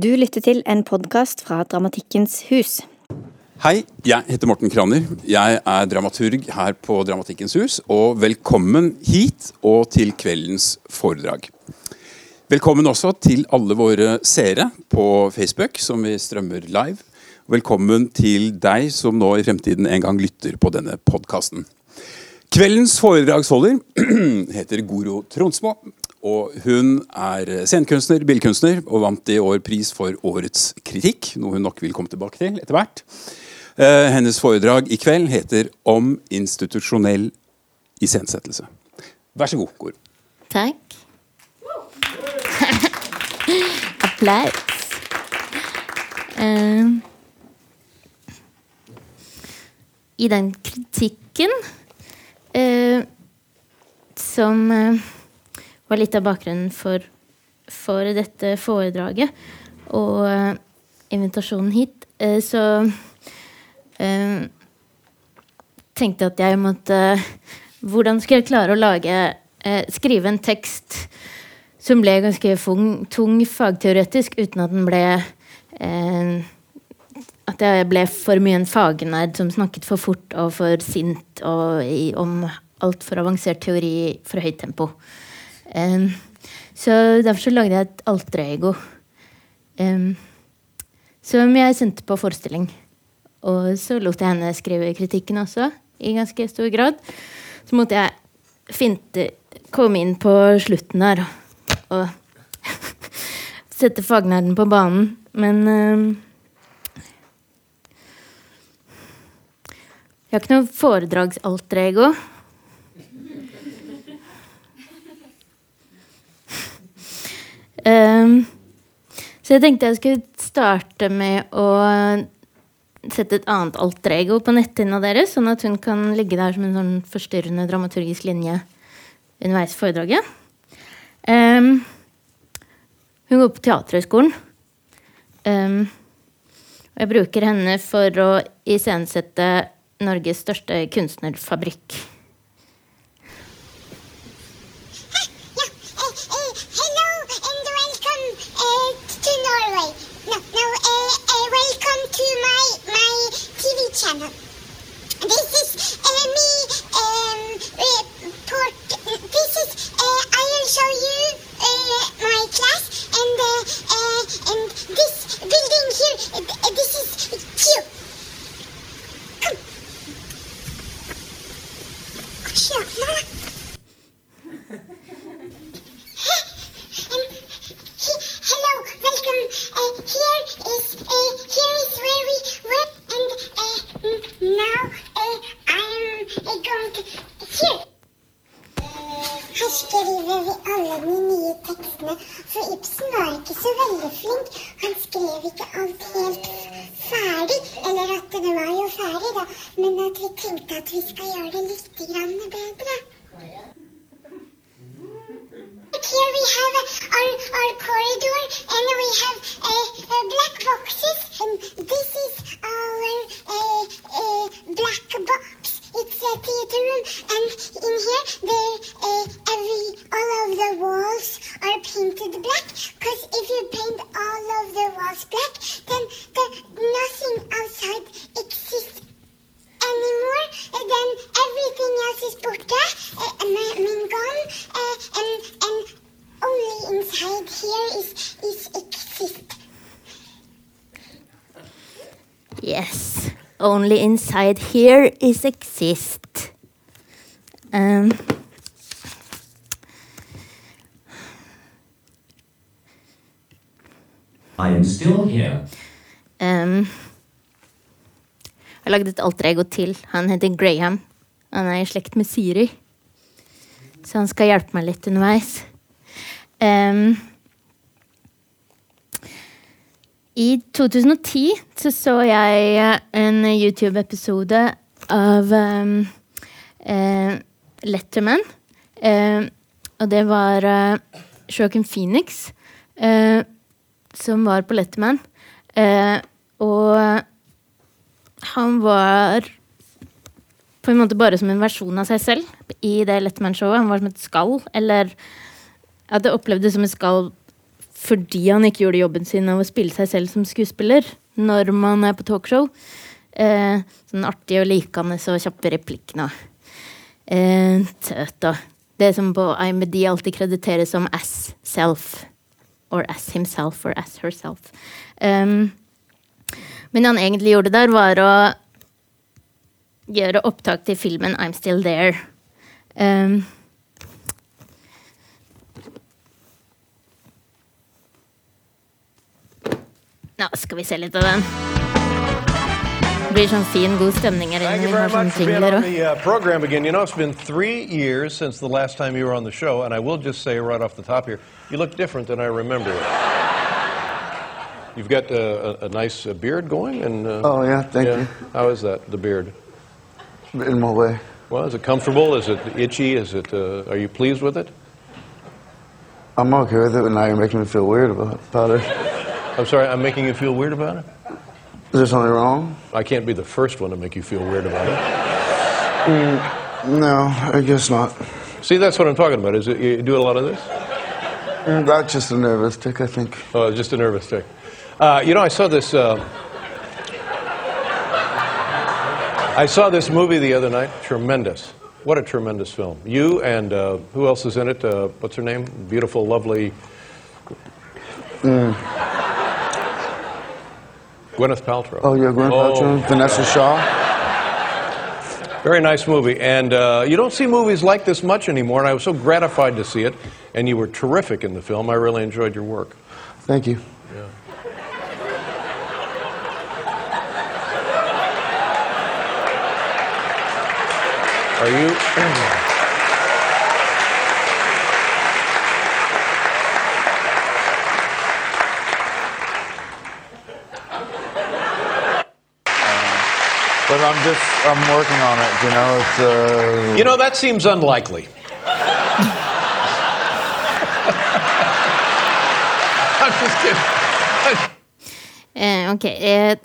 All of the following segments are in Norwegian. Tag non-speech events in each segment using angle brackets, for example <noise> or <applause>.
Du lytter til en podkast fra Dramatikkens hus. Hei, jeg heter Morten Kraner. Jeg er dramaturg her på Dramatikkens hus. Og velkommen hit og til kveldens foredrag. Velkommen også til alle våre seere på Facebook, som vi strømmer live. Velkommen til deg som nå i fremtiden en gang lytter på denne podkasten. Kveldens foredragsholder <clears throat> heter Goro Tronsmo. Og hun er scenekunstner, billedkunstner, og vant i år pris for årets kritikk. Noe hun nok vil komme tilbake til etter hvert. Eh, hennes foredrag i kveld heter 'Om institusjonell iscenesettelse'. Vær så god, Goro. Takk. <laughs> Applaus. Uh, I den kritikken uh, som uh, var litt av bakgrunnen for, for dette foredraget og uh, invitasjonen hit, uh, så uh, tenkte jeg at jeg måtte Hvordan skulle jeg klare å lage Skrive en tekst som ble ganske fung, tung fagteoretisk, uten at den ble At jeg ble for mye en fagnerd som snakket for fort og for sint og i, om altfor avansert teori for høyt tempo. Um, så derfor så lagde jeg et alterego. Um, som jeg sendte på forestilling. Og så lot jeg henne skrive kritikken også, i ganske stor grad. Så måtte jeg finte, komme inn på slutten der og, <laughs> sette fagnerden på banen. Men um, Jeg har ikke noe foredragsalter ego. Um, så jeg tenkte jeg skulle starte med å sette et annet alter ego på netthinna deres, sånn at hun kan ligge der som en sånn forstyrrende dramaturgisk linje underveis i foredraget. Um, hun går på Teaterhøgskolen. Um, og jeg bruker henne for å iscenesette Norges største kunstnerfabrikk. And this building here. Uh, this is cute. Come. Sure, Mama. Hello, welcome. Uh, here is uh, here is where we work, and uh, now uh, I'm uh, going to here. Her skriver vi alle de nye tekstene, for Ibsen var ikke så veldig flink. Han skrev ikke alt helt ferdig, eller at det var jo ferdig, da, men at vi tenkte at vi skal gjøre det litt grann bedre. Here we have uh, our, our corridor and we have uh, black boxes and this only inside here is exist. Um, I am still here. um, jeg har lagd et alter ego til. Han heter Graham. Han er i slekt med Siri. Så han skal hjelpe meg litt underveis. Um, I 2010 så så jeg en YouTube-episode av um, uh, Letterman. Uh, og det var uh, Joaquin Phoenix uh, som var på Letterman. Eh, og han var på en måte bare som en versjon av seg selv i det Letterman-showet. Han var som et skall, eller at det opplevdes som et skall fordi han ikke gjorde jobben sin av å spille seg selv som skuespiller når man er på talkshow. Eh, sånn artig og likende og kjappe replikkene. Eh, da. Det som på IMD alltid krediteres som as self. Or as himself or as herself. Um, men det han egentlig gjorde der, var å gjøre opptak til filmen I'm Still There. Um, Nå skal vi se litt av den. Det blir sånn fin, god stemning her Thank inne. you Vi very har sånn much for being jingler on òg. the uh, program again. You know, it's been three years since the last time you were on the show, and I will just say right off the top here, you look different than I remember you. You've got uh, a, a nice uh, beard going, and uh, Oh, yeah, thank you. How is that? The beard? In my way. Well, is it comfortable? Is it itchy? Is it? Uh, are you pleased with it? I'm okay with it, but now you're making me feel weird about, about it. I'm sorry, I'm making you feel weird about it. Is there something wrong? I can't be the first one to make you feel weird about it. No, I guess not. See, that's what I'm talking about. Is it you do a lot of this? Mm, That's just a nervous tick, I think. Oh, just a nervous tick. Uh, you know, I saw this. Uh, I saw this movie the other night. Tremendous. What a tremendous film. You and uh, who else is in it? Uh, what's her name? Beautiful, lovely. Gwyneth Paltrow. Oh, yeah, Gwyneth Oh, Paltrow, Vanessa Shaw. Very nice movie. And uh, you don't see movies like this much anymore, and I was so gratified to see it. And you were terrific in the film. I really enjoyed your work. Thank you. Are you? <clears throat> I'm just, I'm working on it, you know, it's, uh... You know, that seems unlikely. <laughs> I'm just kidding. Eh, ok. Eh,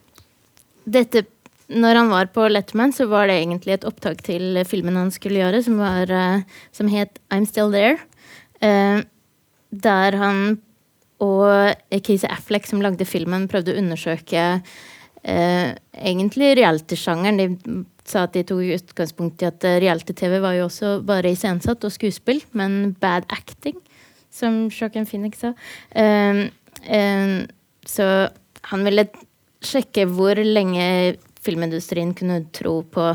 dette Når han var på Letterman, så var det egentlig et opptak til filmen han skulle gjøre, som, var, eh, som het I'm Still There. Eh, der han og Casey Affleck, som lagde filmen, prøvde å undersøke eh, egentlig reality-sjangeren. De sa at de tok utgangspunkt i at eh, reality-TV var jo også bare iscenesatt og skuespill, men bad acting, som Joaquin Phoenix sa. Eh, eh, så han ville sjekke hvor lenge filmindustrien kunne tro på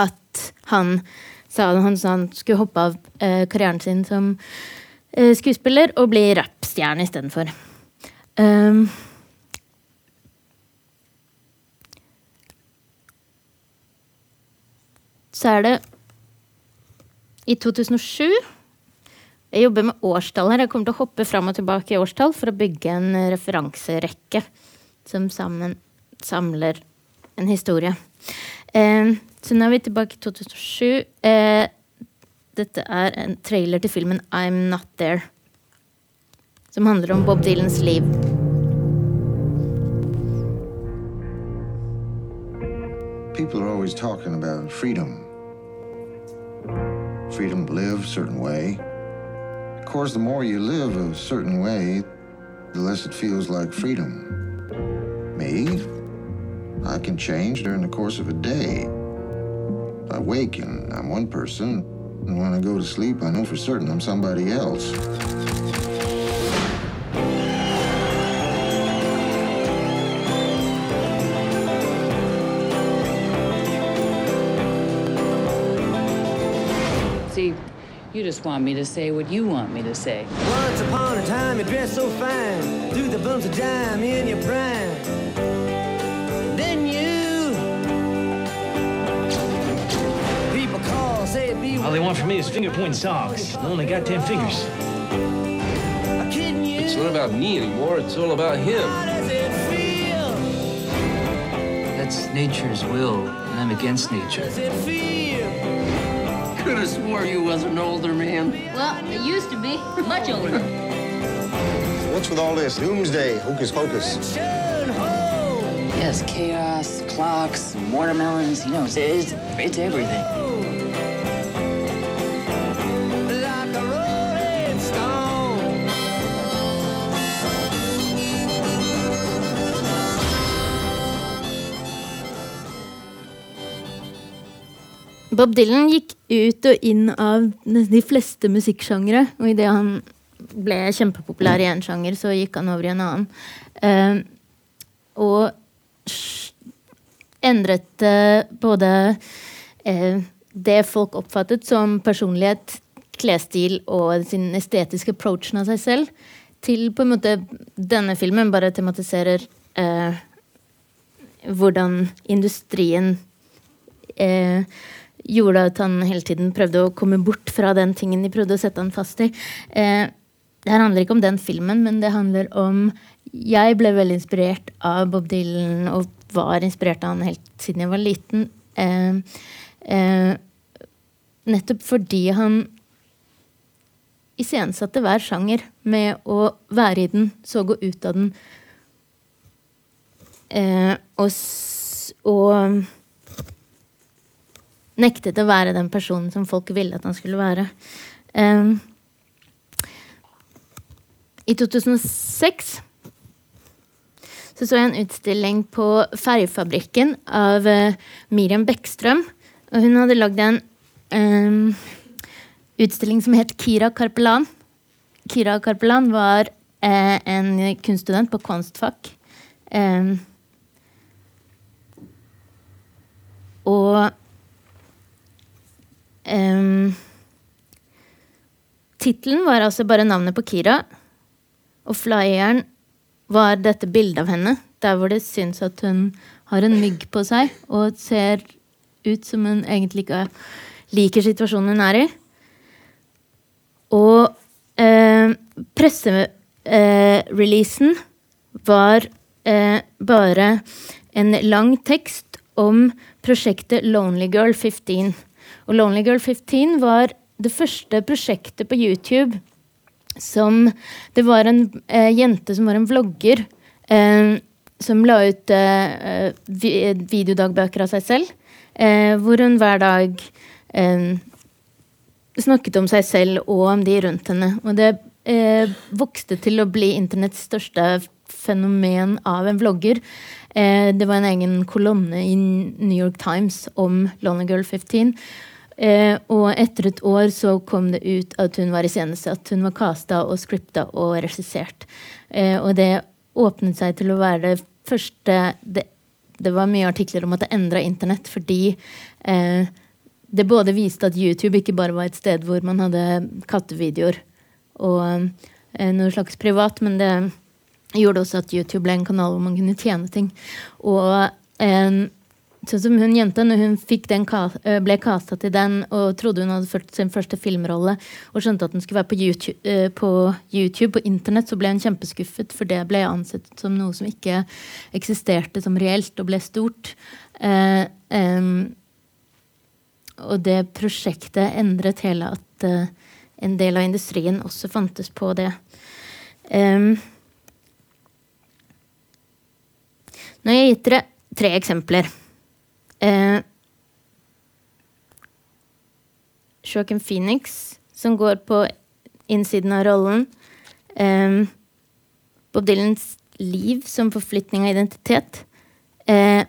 at han sa han han skulle hoppe av eh, karrieren sin som eh, skuespiller og bli rappstjerne istedenfor. Um, så er det i 2007 Jeg jobber med årstall her. Jeg kommer til å hoppe fram og tilbake i årstall for å bygge en referanserekke som sammen samler en historie. Eh, så nå er vi tilbake i 2007. Eh, dette er en trailer til filmen I'm Not There. Som handler om Bob Dylans liv. People are always talking about freedom. Freedom to live a certain way. Of course, the more you live a certain way, the less it feels like freedom. Me? I can change during the course of a day. I wake and I'm one person, and when I go to sleep, I know for certain I'm somebody else. You just want me to say what you want me to say. Once upon a time, you dressed so fine, threw the bumps of dime in your prime. Then you, people call, say it be. All they want from me is finger pointing songs. I only got ten fingers. I'm kidding you. It's not about me anymore, it's all about him. How does it feel? That's nature's will, and I'm against nature could have swore you was an older man. Well, I used to be. Much older. What's with all this doomsday hocus pocus? Yes, chaos, clocks, watermelons, you know, it's, it's, it's everything. Bob Dylan gikk ut og inn av de fleste musikksjangre. Og idet han ble kjempepopulær i én sjanger, så gikk han over i en annen. Eh, og endret eh, både eh, det folk oppfattet som personlighet, klesstil og sin estetiske approachen av seg selv, til på en måte denne filmen bare tematiserer eh, hvordan industrien eh, gjorde at han hele tiden prøvde å komme bort fra den tingen de prøvde å sette han fast i. Eh, det her handler ikke om den filmen, men det handler om Jeg ble veldig inspirert av Bob Dylan og var inspirert av han helt siden jeg var liten. Eh, eh, nettopp fordi han iscenesatte hver sjanger med å være i den, så gå ut av den. Eh, og, og nektet å være den personen som folk ville at han skulle være. Um, I 2006 så så jeg en utstilling på Ferjefabrikken av uh, Miriam Bekkstrøm. Og hun hadde lagd en um, utstilling som het Kira Karpelan. Kira Karpelan var uh, en kunststudent på kunstfag. Um, og um, Tittelen var altså bare navnet på Kira. Og flyeren var dette bildet av henne, der hvor det syns at hun har en mygg på seg og ser ut som hun egentlig ikke liker situasjonen hun er i. Og eh, pressereleasen var eh, bare en lang tekst om prosjektet Lonely Girl 15. Og Lonely Girl 15 var det første prosjektet på YouTube som Det var en eh, jente som var en vlogger, eh, som la ut eh, videodagbøker av seg selv, eh, hvor hun hver dag eh, snakket om seg selv og om de rundt henne. Og det eh, vokste til å bli internetts største fenomen av en vlogger. Eh, det var en egen kolonne i New York Times om Lonely Girl 15. Eh, og etter et år så kom det ut at hun var iscenesatt. Hun var casta og scripta og regissert. Eh, og det åpnet seg til å være det første Det, det var mye artikler om at det endra internett fordi det både viste at YouTube ikke bare var et sted hvor man hadde kattevideoer og noe slags privat, men det gjorde også at YouTube ble en kanal hvor man kunne tjene ting. Og eh, sånn som hun jenta, når hun den, eh, ble casta til den og trodde hun hadde ført sin første filmrolle og skjønte at den skulle være på YouTube, eh, på, YouTube, på internett, så ble hun kjempeskuffet, for det ble ansett som noe som ikke eksisterte som reelt og ble stort. Eh, eh, og det prosjektet endret hele at eh, en del av industrien også fantes på det. Em, nå har jeg gitt dere tre eksempler. Eh, Joaquin Phoenix, som går på innsiden av rollen. Eh, Bob Dylans liv som forflytning av identitet. Eh,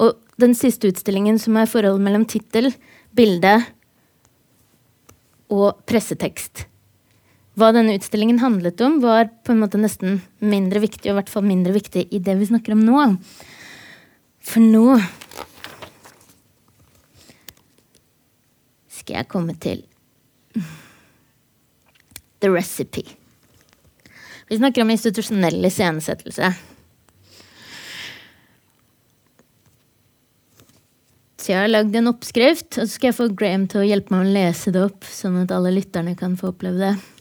og den siste utstillingen, som er forholdet mellom tittel, bilde og pressetekst. Hva denne utstillingen handlet om, var på en måte nesten mindre viktig, og i hvert fall mindre viktig i det vi snakker om nå. For nå skal jeg komme til The Recipe. Vi snakker om institusjonell iscenesettelse. Så jeg har lagd en oppskrift, og så skal jeg få Graham til å hjelpe meg å lese det opp, sånn at alle lytterne kan få oppleve det.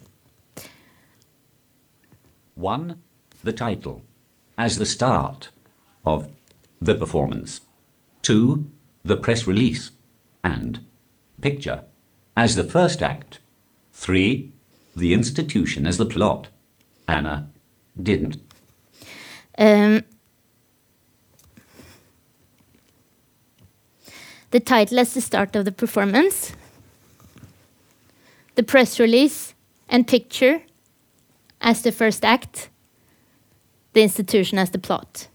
1. The title, as the start of the performance. 2. The press release and picture, as the first act. 3. The institution as the plot. Anna didn't. Um, the title as the start of the performance, the press release and picture as the first act, the institution as the plot.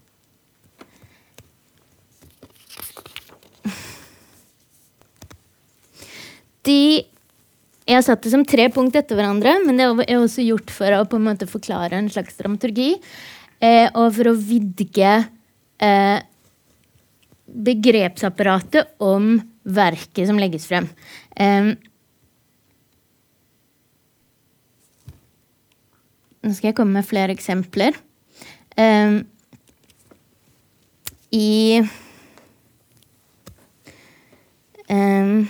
<laughs> De Jeg har satt det som tre punkt etter hverandre, men det er også gjort for å på en måte forklare en slags dramaturgi, eh, og for å vidge eh, begrepsapparatet om verket som legges frem. Eh, nå skal jeg komme med flere eksempler. Um, I um,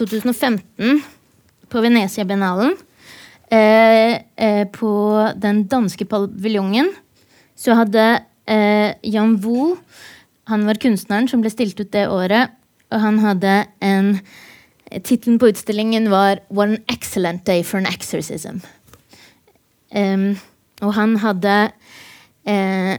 2015, på Venezia-biennalen, eh, eh, på den danske paviljongen, så hadde eh, Jan Vo Han var kunstneren som ble stilt ut det året, og han hadde en Tittelen på utstillingen var 'What an excellent day for an exorcism'. Um, og han hadde eh,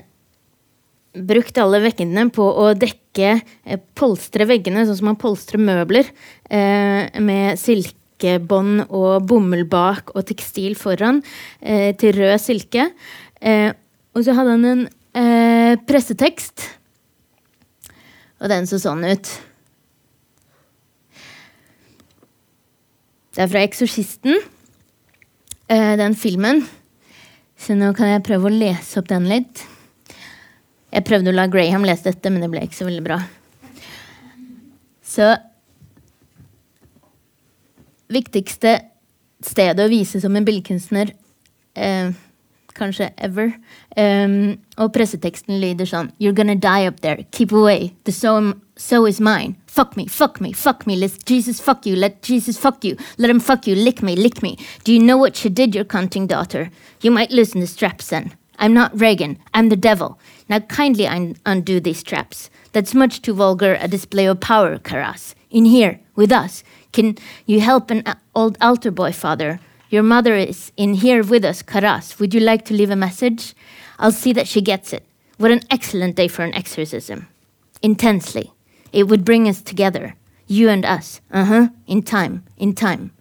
brukt alle veggene på å dekke eh, polstre veggene, sånn som man polstrer møbler, eh, med silkebånd og bomull bak og tekstil foran, eh, til rød silke. Eh, og så hadde han en eh, pressetekst, og den så sånn ut. Det er fra 'Eksorsisten', eh, den filmen. Så nå kan jeg prøve å lese opp den litt. Jeg prøvde å la Graham lese dette, men det ble ikke så veldig bra. Så Viktigste stedet å vise som en billedkunstner eh, kanskje ever. Um, og presseteksten lyder sånn You're gonna die up there. Keep away. The so, so is mine. Fuck me, fuck me, fuck me. Let Jesus fuck you. Let Jesus fuck you. Let him fuck you. Lick me, lick me. Do you know what she did, your cunting daughter? You might loosen the straps then. I'm not Reagan. I'm the devil. Now kindly un undo these straps. That's much too vulgar a display of power, Karas. In here, with us. Can you help an uh, old altar boy, father? Your mother is in here with us, Karas. Would you like to leave a message? I'll see that she gets it. What an excellent day for an exorcism. Intensely. It would bring us together. You and us. Uh-huh. In time. In time.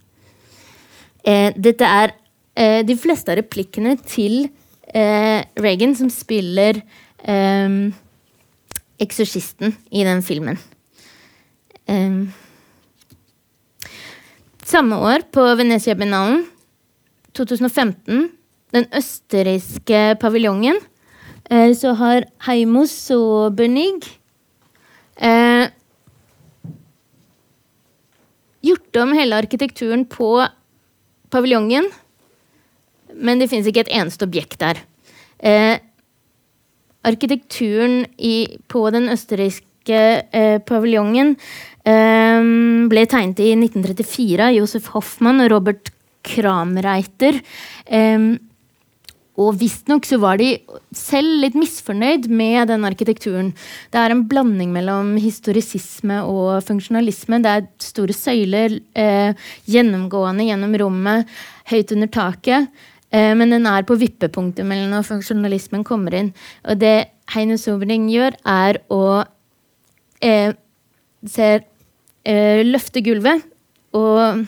Eh, dette er eh, de fleste av replikkene til eh, Reagan som spiller eksorsisten i den filmen. Eh, samme år, på Venezia-biennalen, 2015, den østerrikske paviljongen, eh, så har Heimo Sobernig eh, gjort om hele arkitekturen på paviljongen, men det fins ikke et eneste objekt der. Eh, arkitekturen i, på den østerrikske eh, paviljongen eh, ble tegnet i 1934 av Josef Hoffmann og Robert Kramreiter. Um, og visstnok så var de selv litt misfornøyd med den arkitekturen. Det er en blanding mellom historisisme og funksjonalisme. Det er store søyler eh, gjennomgående gjennom rommet, høyt under taket. Eh, men den er på vippepunktet mellom når funksjonalismen kommer inn. Og det Heine Sobring gjør, er å eh, ser, eh, løfte gulvet og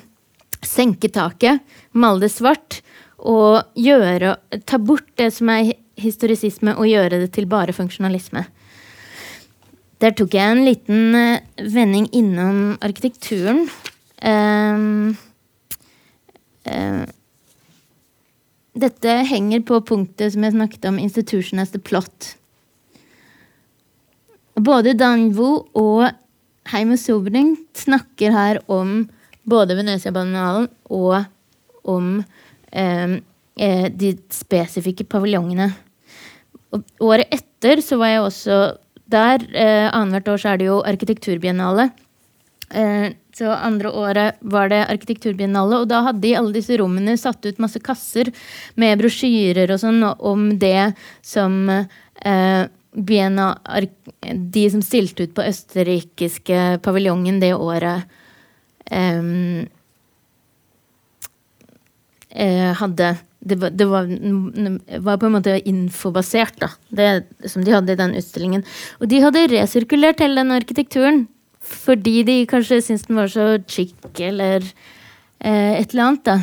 senke taket, male det svart og gjøre, ta bort det som er historisisme, og gjøre det til bare funksjonalisme. Der tok jeg en liten uh, vending innom arkitekturen. Um, uh, dette henger på punktet som jeg snakket om, institution as the plot. Både Danvo og Heimo Sobring snakker her om både Venezia-banalen og om eh, de spesifikke paviljongene. Året etter så var jeg også der. Eh, Annethvert år så er det jo arkitekturbiennale. Eh, så andre året var det arkitekturbiennale, og da hadde de alle disse rommene satt ut masse kasser med brosjyrer og sånn om det som eh, de som stilte ut på østerrikiske paviljongen det året hadde det var, det var, var, på en måte infobasert, da. Det som de hadde i den utstillingen. Og de hadde resirkulert hele den arkitekturen fordi de kanskje syntes den var så chic eller eh, et eller annet, da.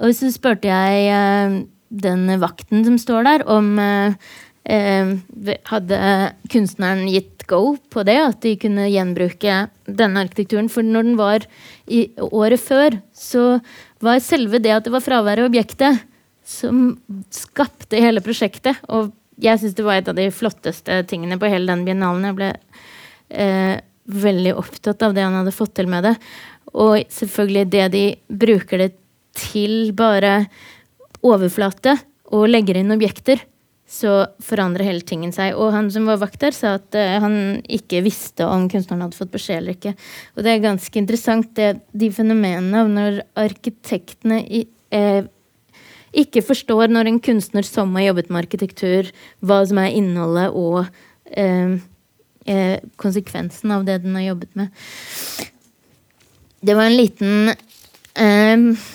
Og så spurte jeg eh, den vakten som står der, om eh, eh, hadde kunstneren gitt go på det, at de kunne gjenbruke denne arkitekturen. For når den var i året før, så var selve det at det var fravær av objektet, som skapte hele prosjektet. Og jeg syns det var et av de flotteste tingene på hele den biennalen. Jeg ble eh, veldig opptatt av det han hadde fått til med det. Og selvfølgelig det de bruker det til bare overflate og legger inn objekter, så forandrer hele tingen seg. Og han som var vakt der, sa at uh, han ikke visste om kunstneren hadde fått beskjed eller ikke. Og det er ganske interessant, det, de fenomenene av når arkitektene i, eh, ikke forstår når en kunstner som har jobbet med arkitektur, hva som er innholdet og eh, eh, konsekvensen av det den har jobbet med. Det var en liten eh,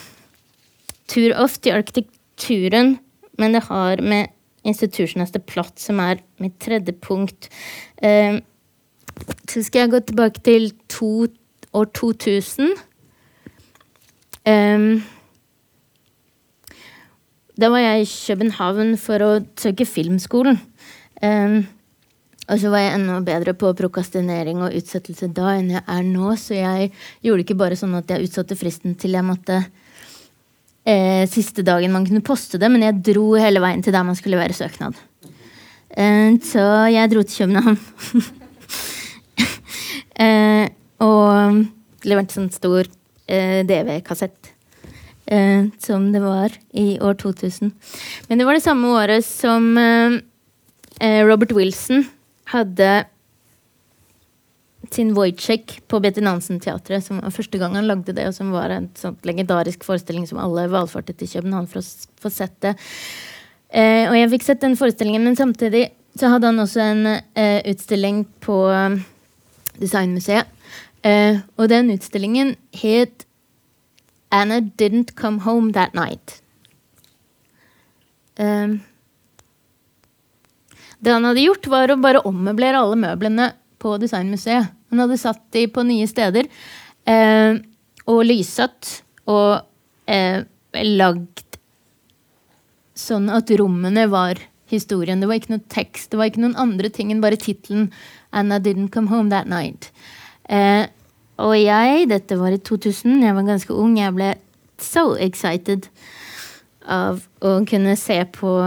tur off til arkitekturen, men det har med institution as som er mitt tredje punkt. Eh, så skal jeg gå tilbake til to, år 2000. Um, da var jeg i København for å søke filmskolen. Um, og så var jeg enda bedre på prokastinering og utsettelse da enn jeg er nå, så jeg gjorde ikke bare sånn at jeg utsatte fristen til jeg måtte eh, siste dagen man kunne poste det, men jeg dro hele veien til der man skulle levere søknad. Eh, så jeg dro til København. <laughs> eh, og leverte sånn stor eh, DV-kassett eh, som det var i år 2000. Men det var det samme året som eh, Robert Wilson hadde sin Wojciech på Betty Nansen-teatret, som var første gang han lagde det, og som var en sånn legendarisk forestilling som alle valfartet til København for å få sett det. Eh, og jeg fikk sett den forestillingen, men samtidig så hadde han også en eh, utstilling på um, Designmuseet. Eh, og den utstillingen het Anna didn't come home that night. Um, det han hadde gjort, var å bare ommøblere alle møblene på Designmuseet. Han hadde satt de på nye steder eh, og lyssatt og eh, lagd sånn at rommene var historien. Det var ikke noe tekst, det var ikke noen andre ting enn bare tittelen 'Anna didn't come home that night'. Eh, og jeg, dette var i 2000, jeg var ganske ung, jeg ble so excited av å kunne se på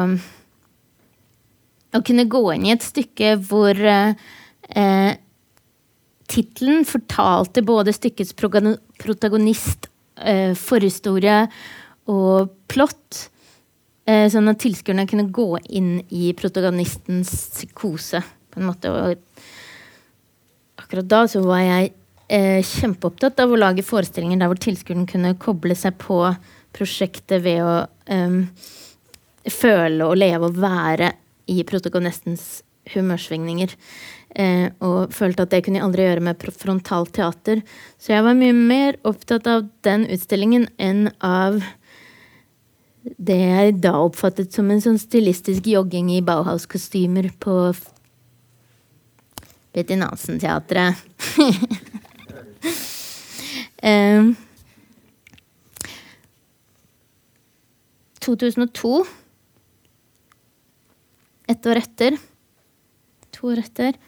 Å kunne gå inn i et stykke hvor eh, tittelen fortalte både stykkets protagonist, eh, forhistorie og plott. Eh, sånn at tilskuerne kunne gå inn i protagonistens psykose. på en måte. Og akkurat da så var jeg eh, kjempeopptatt av å lage forestillinger der hvor tilskueren kunne koble seg på prosjektet ved å um, føle og leve og være i protagonistens humørsvingninger. Eh, og følte at det kunne jeg aldri gjøre med frontalt teater. Så jeg var mye mer opptatt av den utstillingen enn av det jeg da oppfattet som en sånn stilistisk jogging i Bauhaus-kostymer på Betty Nansen-teatret. <laughs> Um, 2002, ett år etter, to år etter,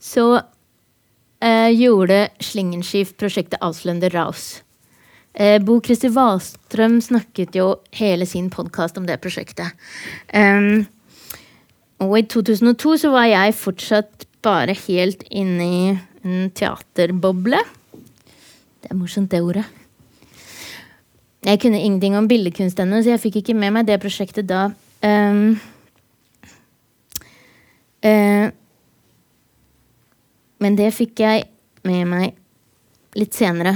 så eh, gjorde Slingenskift prosjektet Auslender Raus. Eh, Bo Kristi Wahlstrøm snakket jo hele sin podkast om det prosjektet. Um, og i 2002 så var jeg fortsatt bare helt inne i en teaterboble. Det er morsomt, det ordet. Jeg kunne ingenting om billedkunst ennå, så jeg fikk ikke med meg det prosjektet da. Um, uh, men det fikk jeg med meg litt senere.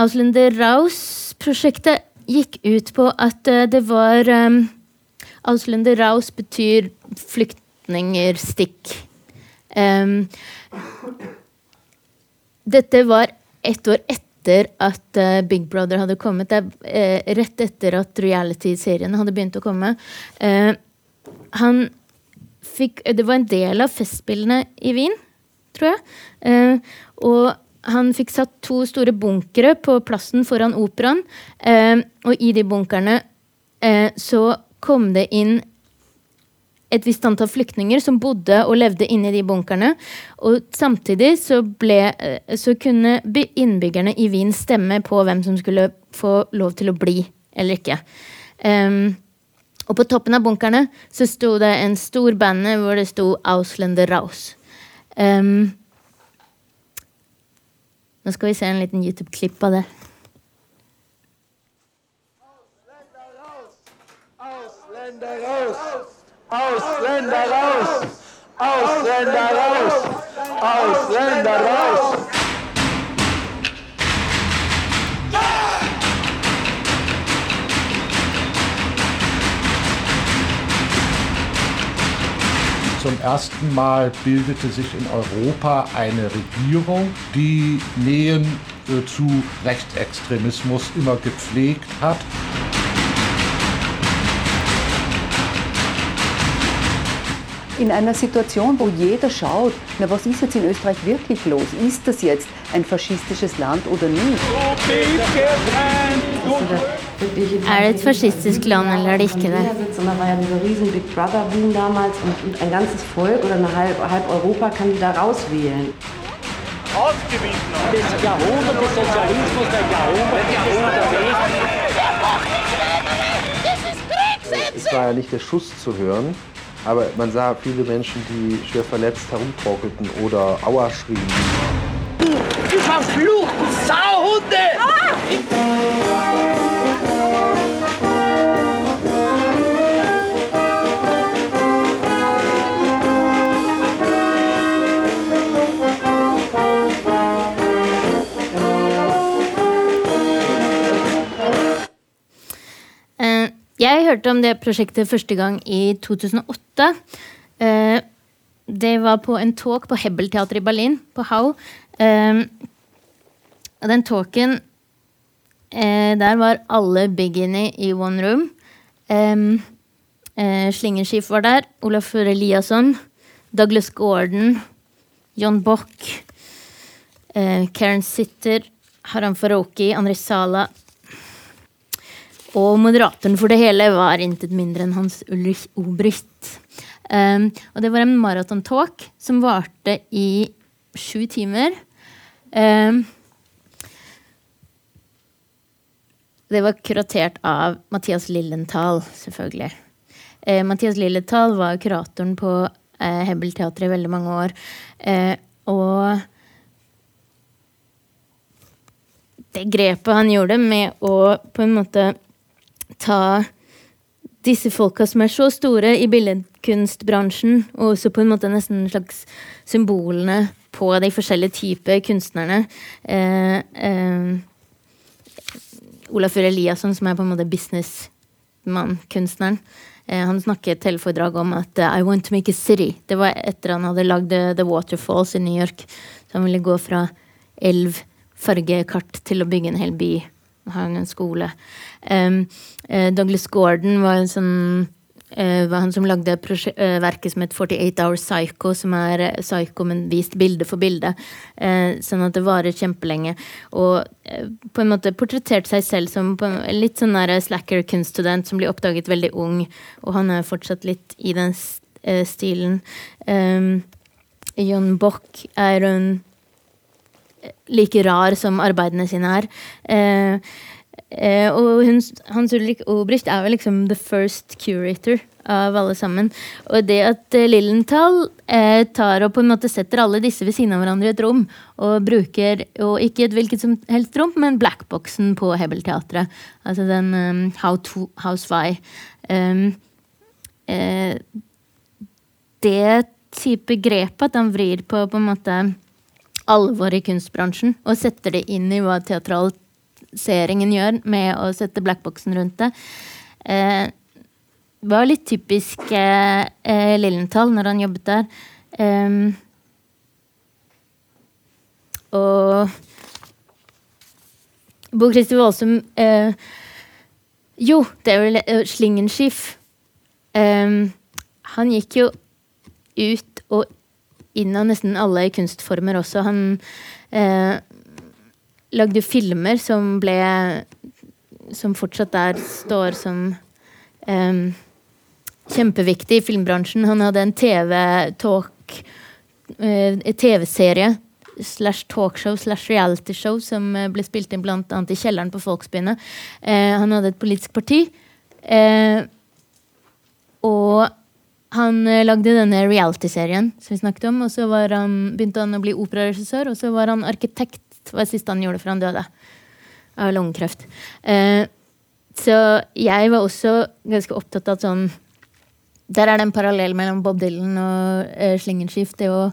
Auslunder Raus-prosjektet gikk ut på at uh, det var um, Auslunder Raus betyr flyktninger, stikk. Um, dette var ett år etter at uh, Big Brother hadde kommet. Det er uh, rett etter at reality-seriene hadde begynt å komme. Uh, han fikk Det var en del av Festspillene i Wien, tror jeg. og han fikk satt to store bunkere på plassen foran operaen. og i de bunkerne så kom det inn et visst antall flyktninger som bodde og levde inni de bunkerne. Og samtidig så, ble, eh, så kunne innbyggerne i Wien stemme på hvem som skulle få lov til å bli eller ikke. Em, og på toppen av bunkerne så sto det en stor banner hvor det sto 'Ausländer raus'. Um, nå skal vi se en liten YouTube-klipp av det. Ausländer raus! Ausländer raus! Ausländer raus! Ausländer raus! Zum ersten Mal bildete sich in Europa eine Regierung, die Nähen äh, zu Rechtsextremismus immer gepflegt hat. In einer Situation, wo jeder schaut, na was ist jetzt in Österreich wirklich los? Ist das jetzt ein faschistisches Land oder nicht? Er det ikke det? Und da war ja dieser riesen Big Brother Boom damals und, ein ganzes Volk oder eine halb, halb Europa kann die da rauswählen. Ausgewiesen! Das Jahrhundert des Sozialismus, der Jahrhundert, Jahrhundert Es war ja nicht der Schuss zu hören, aber man sah viele Menschen, die schwer verletzt herumtorkelten oder Aua schrien. Du verfluchten Sauhunde! Eh, jeg hørte om det prosjektet første gang i 2008. Eh, det var på en talk på Hebbelteatret i Berlin, på Hau. Eh, og den talken eh, Der var alle biggiene i one room. Slingerskif var der. Olaf Eliasson. Douglas Gordon. John Bock. Karen Sitter. Haram Faroki. André Sala. Og moderatoren for det hele var intet mindre enn Hans Ulrich Obricht. Um, og det var en maratontalk som varte i sju timer. Um, det var kuratert av Mathias Lillenthal, selvfølgelig. Uh, Mathias Lillenthal var kuratoren på eh, Hebbelteatret i veldig mange år. Uh, og det grepet han gjorde med å på en måte ta disse folka som er så store i billedkunstbransjen, og også på en måte nesten slags symbolene på de forskjellige typer kunstnerne. Eh, eh, Olafur Eliasson, som er på en måte businessmann-kunstneren. Eh, han snakket til foredrag om at eh, I want to make a city. Det var etter han hadde lagd eh, The Waterfalls i New York. Så han ville gå fra elv, fargekart, til å bygge en hel by. Og han en skole. Um, Douglas Gordon var en sånn uh, var han som lagde uh, verket som het 48 Hour Psycho, som er uh, psycho, men vist bilde for bilde. Sånn at det varer kjempelenge. Og på en måte portretterte seg selv som en, litt sånn der slacker kunststudent som blir oppdaget veldig ung, og han er fortsatt litt i den stilen. Um, John Bock er en like rar som arbeidene sine er. Eh, eh, og Hans Ulrik Obrist er vel liksom the first curator av alle sammen. Og det at eh, Lillenthal eh, tar og på en måte setter alle disse ved siden av hverandre i et rom, og bruker, og ikke et hvilket som helst rom, men blackboxen på Hebbelteatret. Altså den um, How, to, House Why. Um, eh, det type grep at han vrir på på en måte alvor i kunstbransjen og setter det inn i hva teatraliseringen gjør med å sette blackboxen rundt det. Eh, var litt typisk eh, eh, Lillenthal når han jobbet der. Eh, og Bo Christer Vaalsum eh, Jo, det er vel eh, Slingenskif. Ehm, han gikk jo ut og inn av nesten alle kunstformer også. Han eh, lagde filmer som ble Som fortsatt der står som eh, kjempeviktig i filmbransjen. Han hadde en TV-talk eh, TV-serie slash talkshow slash realityshow som eh, ble spilt inn annet i kjelleren på Folksbyene. Eh, han hadde et politisk parti. Eh, og han eh, lagde denne reality-serien som vi snakket om. Og så han, begynte han å bli operaregissør, og så var han arkitekt. Det var det siste han gjorde før han døde av lungekreft. Eh, så jeg var også ganske opptatt av sånn Der er det en parallell mellom Bob Dylan og eh, Slingenskift. Det å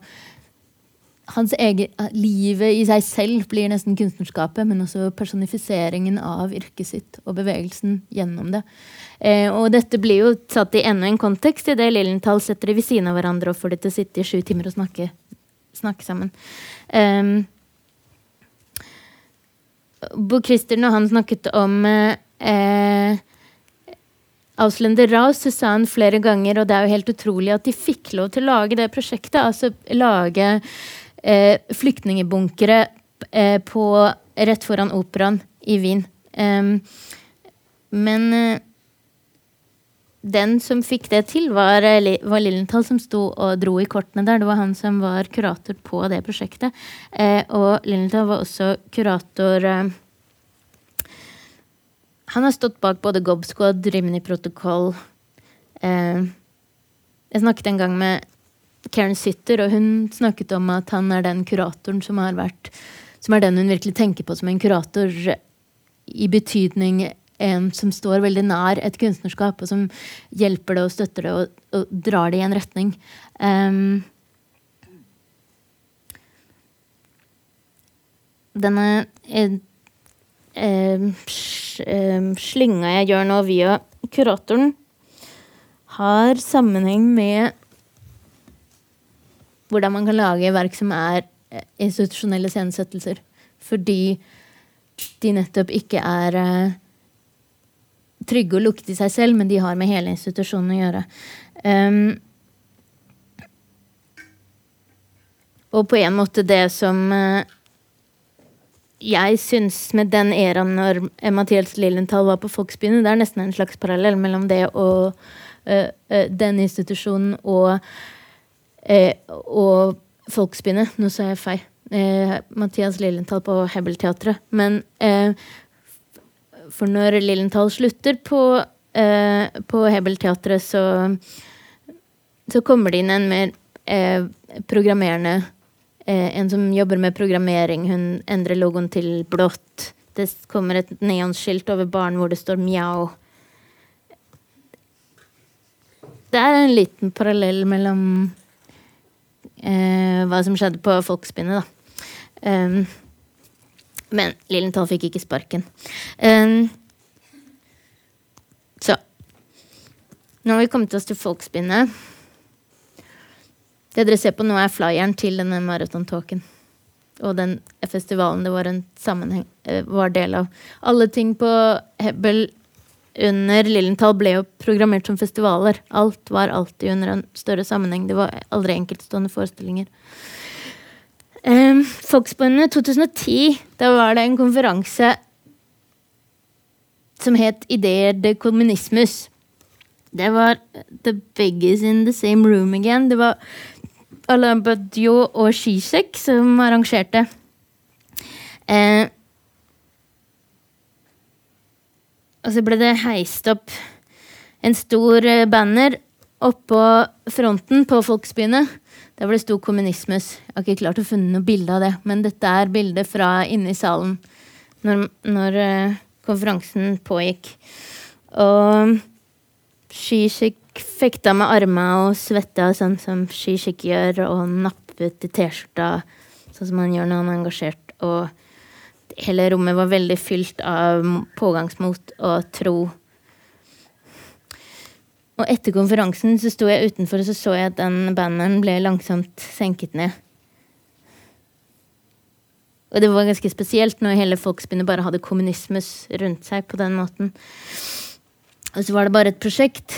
hans egen, Livet i seg selv blir nesten kunstnerskapet, men også personifiseringen av yrket sitt og bevegelsen gjennom det. Eh, og dette blir jo satt i enda en kontekst idet Lillenthal setter de ved siden av hverandre og får de til å sitte i sju timer og snakke, snakke sammen. Eh, Bo Christer, når han snakket om eh, Auslender Raus, sa han flere ganger, og det er jo helt utrolig at de fikk lov til å lage det prosjektet. Altså lage eh, flyktningebunkere eh, på, rett foran operaen i Wien. Men eh, den som fikk det til, var, eh, var Lillenthal, som sto og dro i kortene der. Det var han som var kurator på det prosjektet. Eh, og Lillenthal var også kurator Han har stått bak både Gobsko og Rimini Protokoll eh, Jeg snakket en gang med Karen Sitter, og hun snakket om at han er den kuratoren som har vært Som er den hun virkelig tenker på som en kurator i betydning en som står veldig nær et kunstnerskap, og som hjelper det og støtter det og, og drar det i en retning. Um, denne eh, eh, slynga jeg gjør nå via kuratoren, har sammenheng med hvordan man kan lage verk som er eh, institusjonelle scenesettelser. Fordi de nettopp ikke er uh, trygge og lukte i seg selv, men de har med hele institusjonen å gjøre. Um, og på en måte det som uh, jeg syns med den æraen når Mathias Lillenthal var på Folksbyen, det er nesten en slags parallell mellom det og uh, den institusjonen og, og Folkspinnet. Nå sa jeg feil. Mathias Lillenthal på Hebelteatret. Men for når Lillenthal slutter på, eh, på Hebelteatret, så, så kommer det inn en mer eh, programmerende eh, En som jobber med programmering. Hun endrer logoen til blått. Det kommer et neonskilt over baren hvor det står 'mjau'. Det er en liten parallell mellom eh, hva som skjedde på Folkspinnet, da. Um, men Lillenthal fikk ikke sparken. Um, så Nå har vi kommet oss til Folkspinnet. Det dere ser på nå, er flyeren til denne maratontåken. Og den festivalen det var en sammenheng eh, var del av. Alle ting på Hebel under Lillenthal ble jo programmert som festivaler. Alt var alltid under en større sammenheng. Det var aldri enkeltstående forestillinger. Um, Folksbundet 2010, da var det en konferanse som het Ideer de kommunismus. Det var The biggest in the Same Room Again. Det var Alain Badiou og Zizek som arrangerte. Eh, og så ble det heist opp en stor eh, banner oppå fronten på Folksbyene der hvor det sto 'kommunismus'. Jeg har ikke klart å finne noe bilde av det, men dette er bildet fra inne i salen når, når uh, konferansen pågikk. Og Shishik fekta med armene og svetta sånn som Shishik gjør, og nappet i T-skjorta sånn som han gjør når han er engasjert. Og hele rommet var veldig fylt av pågangsmot og tro og etter konferansen så sto jeg utenfor og så så jeg at den banneren ble langsomt senket ned. Og det var ganske spesielt når hele folksbyen bare hadde kommunismus rundt seg på den måten. Og så var det bare et prosjekt.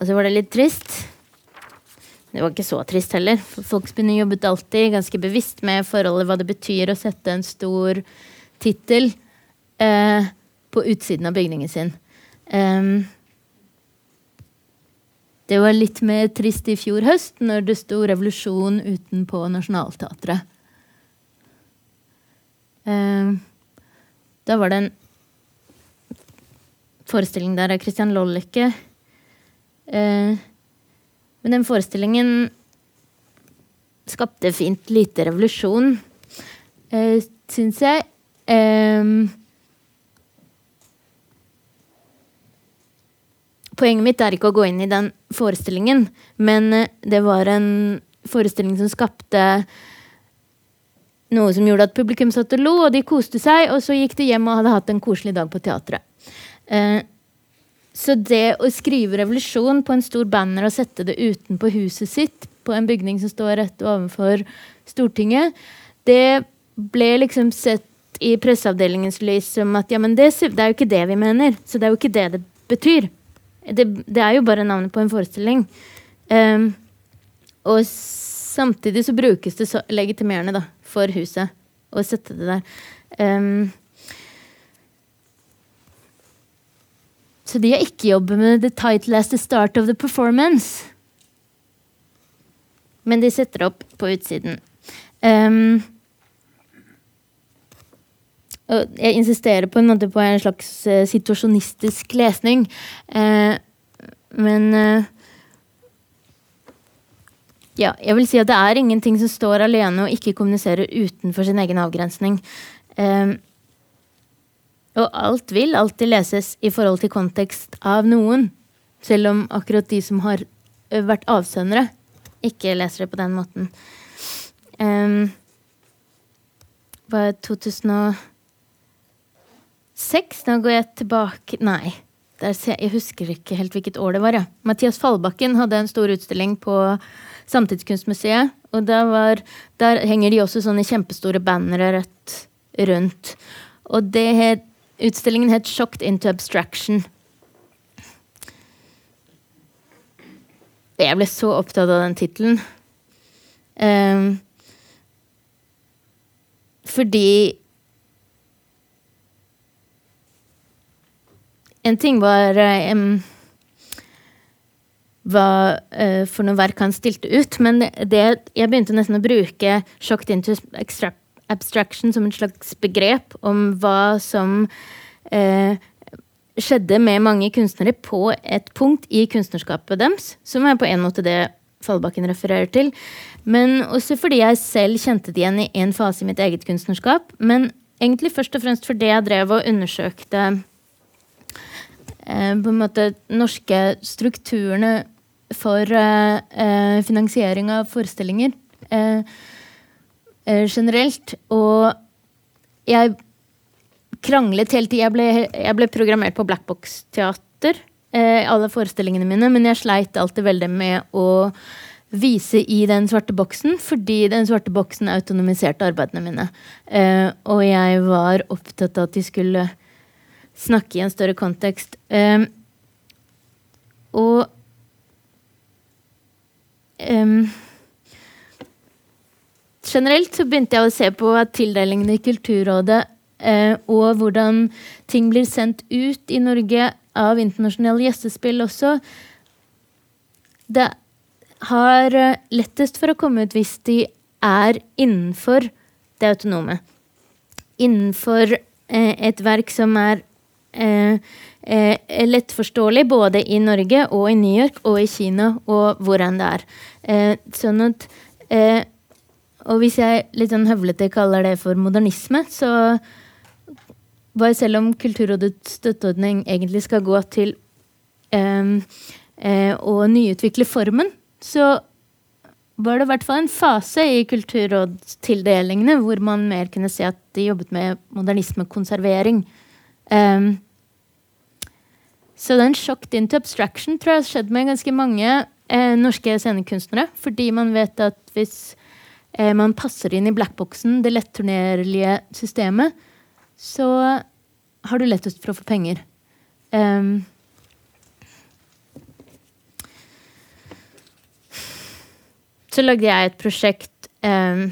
Og så var det litt trist. Det var ikke så trist heller, Folksbyen jobbet alltid ganske bevisst med forholdet hva det betyr å sette en stor tittel eh, på utsiden av bygningen sin. Um, Det var litt mer trist i fjor høst, når det sto 'revolusjon' utenpå Nationaltheatret. Um, da var det en forestilling der av Christian Lollicke. Eh, men den forestillingen skapte fint lite revolusjon, eh, syns jeg. Eh, poenget mitt er ikke å gå inn i den forestillingen, men eh, det var en forestilling som skapte noe som gjorde at publikum satt og lo, og de koste seg, og så gikk de hjem og hadde hatt en koselig dag på teatret. Eh, så det å skrive revolusjon på en stor banner og sette det utenpå huset sitt, på en bygning som står rett overfor Stortinget, det ble liksom sett i presseavdelingens lys som at ja, men det, det er jo ikke det vi mener. Så det er jo ikke det det betyr. Det, det er jo bare navnet på en forestilling. Um, og samtidig så brukes det så legitimerende da, for huset å sette det der. Um, så de har ikke jobbet med the title as the start of the performance. Men de setter opp på utsiden. Um, jeg insisterer på en måte på en slags uh, situasjonistisk lesning. Uh, men uh, ja, jeg vil si at det er ingenting som står alene og ikke kommuniserer utenfor sin egen avgrensning. Um, og alt vil alltid leses i forhold til kontekst av noen. Selv om akkurat de som har vært avsendere, ikke leser det på den måten. Um, var det 2006? Nå går jeg tilbake Nei, jeg husker ikke helt hvilket år det var. Ja. Mathias Fallbakken hadde en stor utstilling på Samtidskunstmuseet. Og der, var, der henger de også sånne kjempestore bannere rundt. Og det het, utstillingen het 'Shocked into Abstraction'. Jeg ble så opptatt av den tittelen. Um, fordi En ting var um, hva uh, for noe verk han stilte ut, men det, jeg begynte nesten å bruke shocked into abstraction som et slags begrep om hva som eh, skjedde med mange kunstnere på et punkt i kunstnerskapet deres, som er på en måte det Fallbakken refererer til. Men også fordi jeg selv kjente det igjen i en fase i mitt eget kunstnerskap. Men egentlig først og fremst fordi jeg drev og undersøkte Eh, på en måte norske strukturene for eh, eh, finansiering av forestillinger generelt. Og jeg kranglet hele tiden. Jeg jeg ble programmert på Blackbox-teater, alle forestillingene mine, men jeg sleit alltid veldig med å vise i den svarte boksen, fordi den svarte boksen autonomiserte arbeidene mine. og jeg var opptatt av at de skulle snakke i en større kontekst. Um, og um, Generelt så begynte jeg å se på tildelingene i Kulturrådet eh, og hvordan ting blir sendt ut i Norge av internasjonale gjestespill også. Det har uh, lettest for å komme ut hvis de er innenfor det autonome. Innenfor eh, et verk som er eh, eh, lettforståelig både i Norge og i New York og i Kina og hvor enn det er. Eh, sånn at eh, Og hvis jeg litt sånn høvlete kaller det for modernisme, så bare selv om Kulturrådets støtteordning egentlig skal gå til eh, eh, å nyutvikle formen, så var det i hvert fall en fase i kulturrådstildelingene hvor man mer kunne se at de jobbet med modernismekonservering. Um, så den shocked into abstraction tror jeg har skjedd med ganske mange eh, norske scenekunstnere. Fordi man vet at hvis man passer inn i blackboxen, det letturnerlige systemet, så har du lettest for å få penger. Um, så lagde jeg et prosjekt um,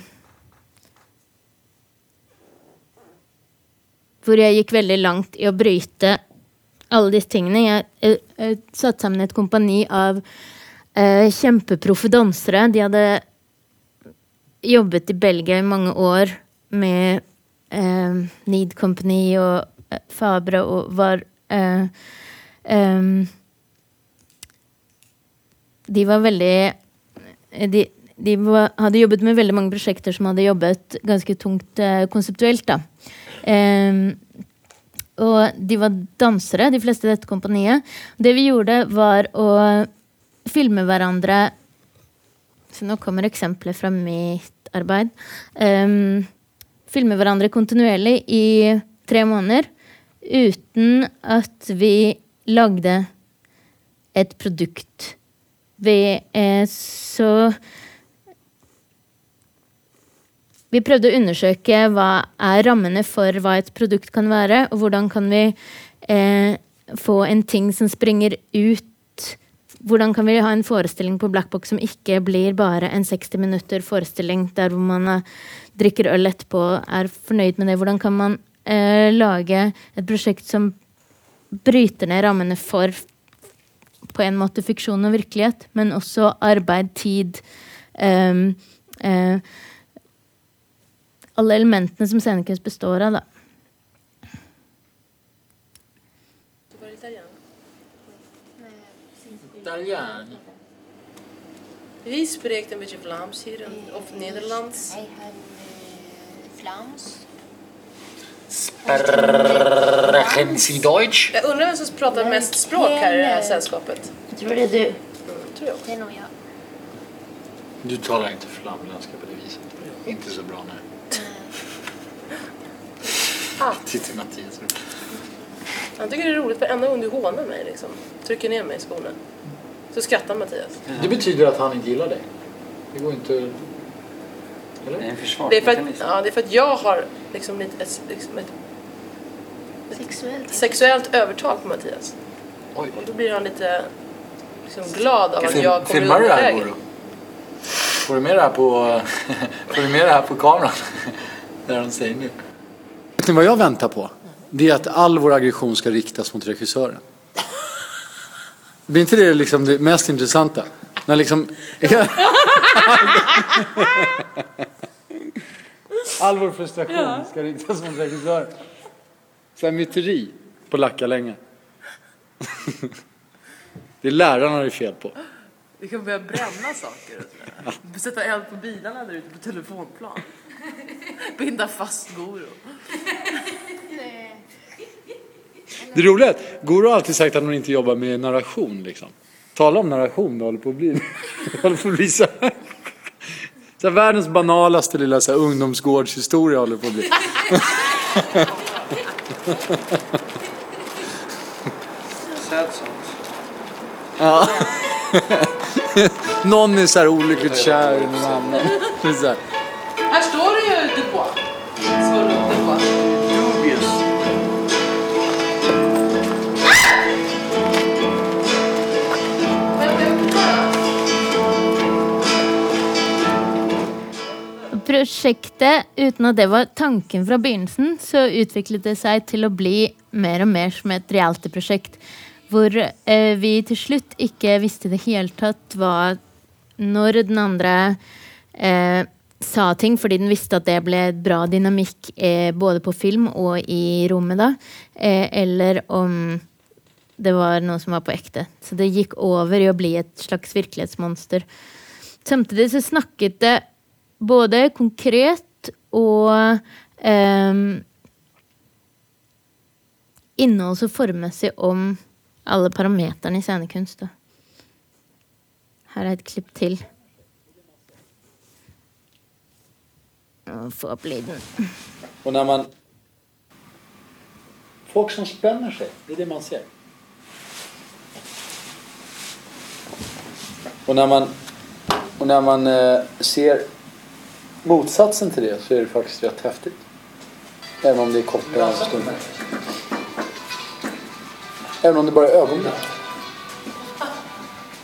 hvor jeg gikk veldig langt i å bryte alle disse tingene. Jeg, jeg, jeg satte sammen et kompani av uh, kjempeproffe dansere. De hadde jobbet i Belgia i mange år med eh, Need Company og eh, Fabra og var eh, em, De var veldig De, de var, hadde jobbet med veldig mange prosjekter som hadde jobbet ganske tungt eh, konseptuelt. da. Og de var dansere, de fleste i dette kompaniet. Det vi gjorde, var å filme hverandre Så nå kommer eksempler fra mitt arbeid. Um, filme hverandre kontinuerlig i tre måneder uten at vi lagde et produkt. Vi så Vi prøvde å undersøke hva er rammene for hva et produkt kan være, og hvordan kan vi eh, få en ting som springer ut Hvordan kan vi ha en forestilling på Blackbox som ikke blir bare en 60 minutter forestilling der hvor man eh, drikker øl etterpå og er fornøyd med det? Hvordan kan man eh, lage et prosjekt som bryter ned rammene for på en måte fiksjon og virkelighet, men også arbeid, tid eh, eh, Alle elementene som scenekunst består av, da. Italiaan. Wie spreekt een beetje Vlaams hier of Nederlands? Vlaams. Sprechen Sie Deutsch? Jag undrar vem som pratar mest språk här i det här sällskapet. Jag tror det är du. Mm, tror jag. Det är nog jag. Du talar inte flamländska på det viset. Inte så bra nu. <laughs> Ah. Titta Mattias. Han tycker det är roligt varenda gång du hånar mig liksom. Trycker ner mig i skorna. Så skrattar Mattias. Det betyder att han inte gillar dig. Det går inte... Eller? Det är en Det är, för försvarsmekanism. att, ja, det är för att jag har liksom lite, ett, liksom ett, Sexuellt. sexuellt övertag på Mattias. Och då blir han lite liksom glad av att Film- jag kommer filmar du det här. Goro? Får du med det här på, <laughs> får du med det här på kameran? <laughs> Det de säger nu. Vet ni vad jag väntar på? Det är att all vår aggression ska riktas mot regissören. Blir inte det liksom det mest intressanta? När liksom... <laughs> All vår frustration Ja. ska riktas mot regissören. Så här myteri på lacka länge. <laughs> Det är lärarna det är fel på. Vi kan börja bränna saker. och. Sätta eld på bilarna där ute på telefonplan. Binda fast Goro. <laughs> Det roliga är att Goro har alltid sagt att hon inte jobbar med narration. Liksom. Tala om narration, det håller på att bli, <laughs> det håller på att bli så här. Så här, världens banalaste lilla så här, ungdomsgårdshistoria håller på att bli. Sällsamt. <laughs> Ja. Någon är så här olyckligt kär i någon annan. Här. Här står det ju Dubois. Prosjektet, uten at det var tanken fra begynnelsen, så utviklet det seg til å bli mer og mer som et reality-prosjekt. Hvor eh, vi til slutt ikke visste i det hele tatt hva Når den andre eh, sa ting fordi den visste at det ble bra dynamikk eh, både på film og i rommet da, eh, eller om det var noe som var på ekte. Så det gikk over i å bli et slags virkelighetsmonster. Samtidig så snakket det både konkret og ehm, innholds- og formmessig om alle parameterne i scenekunst. Her er et klipp til. Få opp lyden. Og når man... Folk som spenner seg, det er det man ser. Og når man, og når man uh, ser motsatsen till det så är det faktiskt rätt häftigt. Även om det är korta stunder. Även om det bara är ögonblick.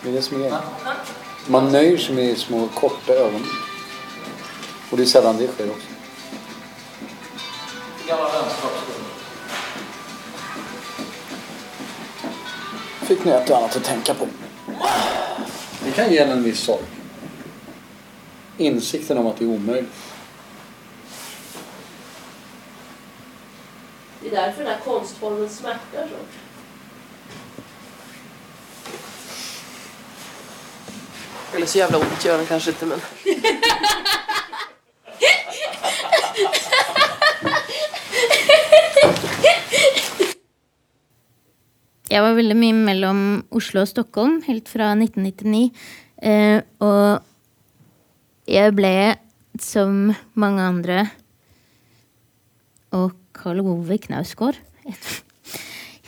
Det är det som är. Man nöjer sig med små korta ögonblick. Och det är sällan det sker också. Fikk nå Fick ni ett och annat att tänka på. Det kan ge en en viss sorg. Insikten om att det är omöjligt. Det är därför den här konstformen smärtar så. Eller så jävla ont gör den kanske inte men... Jeg var veldig mye mellom Oslo og Stockholm helt fra 1999. Eh, og jeg ble, som mange andre Og Karl Ove Knausgård <laughs>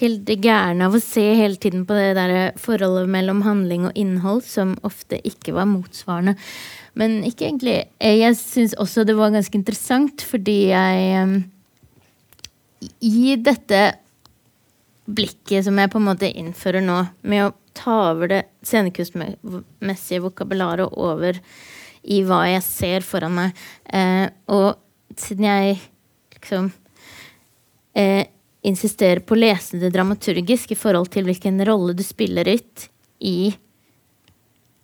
helt gæren av å se hele tiden på det der forholdet mellom handling og innhold, som ofte ikke var motsvarende. Men ikke egentlig. Jeg syns også det var ganske interessant, fordi jeg eh, I dette blikket som jeg på en måte innfører nå, med å ta over det scenekunstmessige vokabularet over i hva jeg ser foran meg. Eh, og siden jeg liksom eh, insisterer på å lese det dramaturgisk i forhold til hvilken rolle du spiller ut i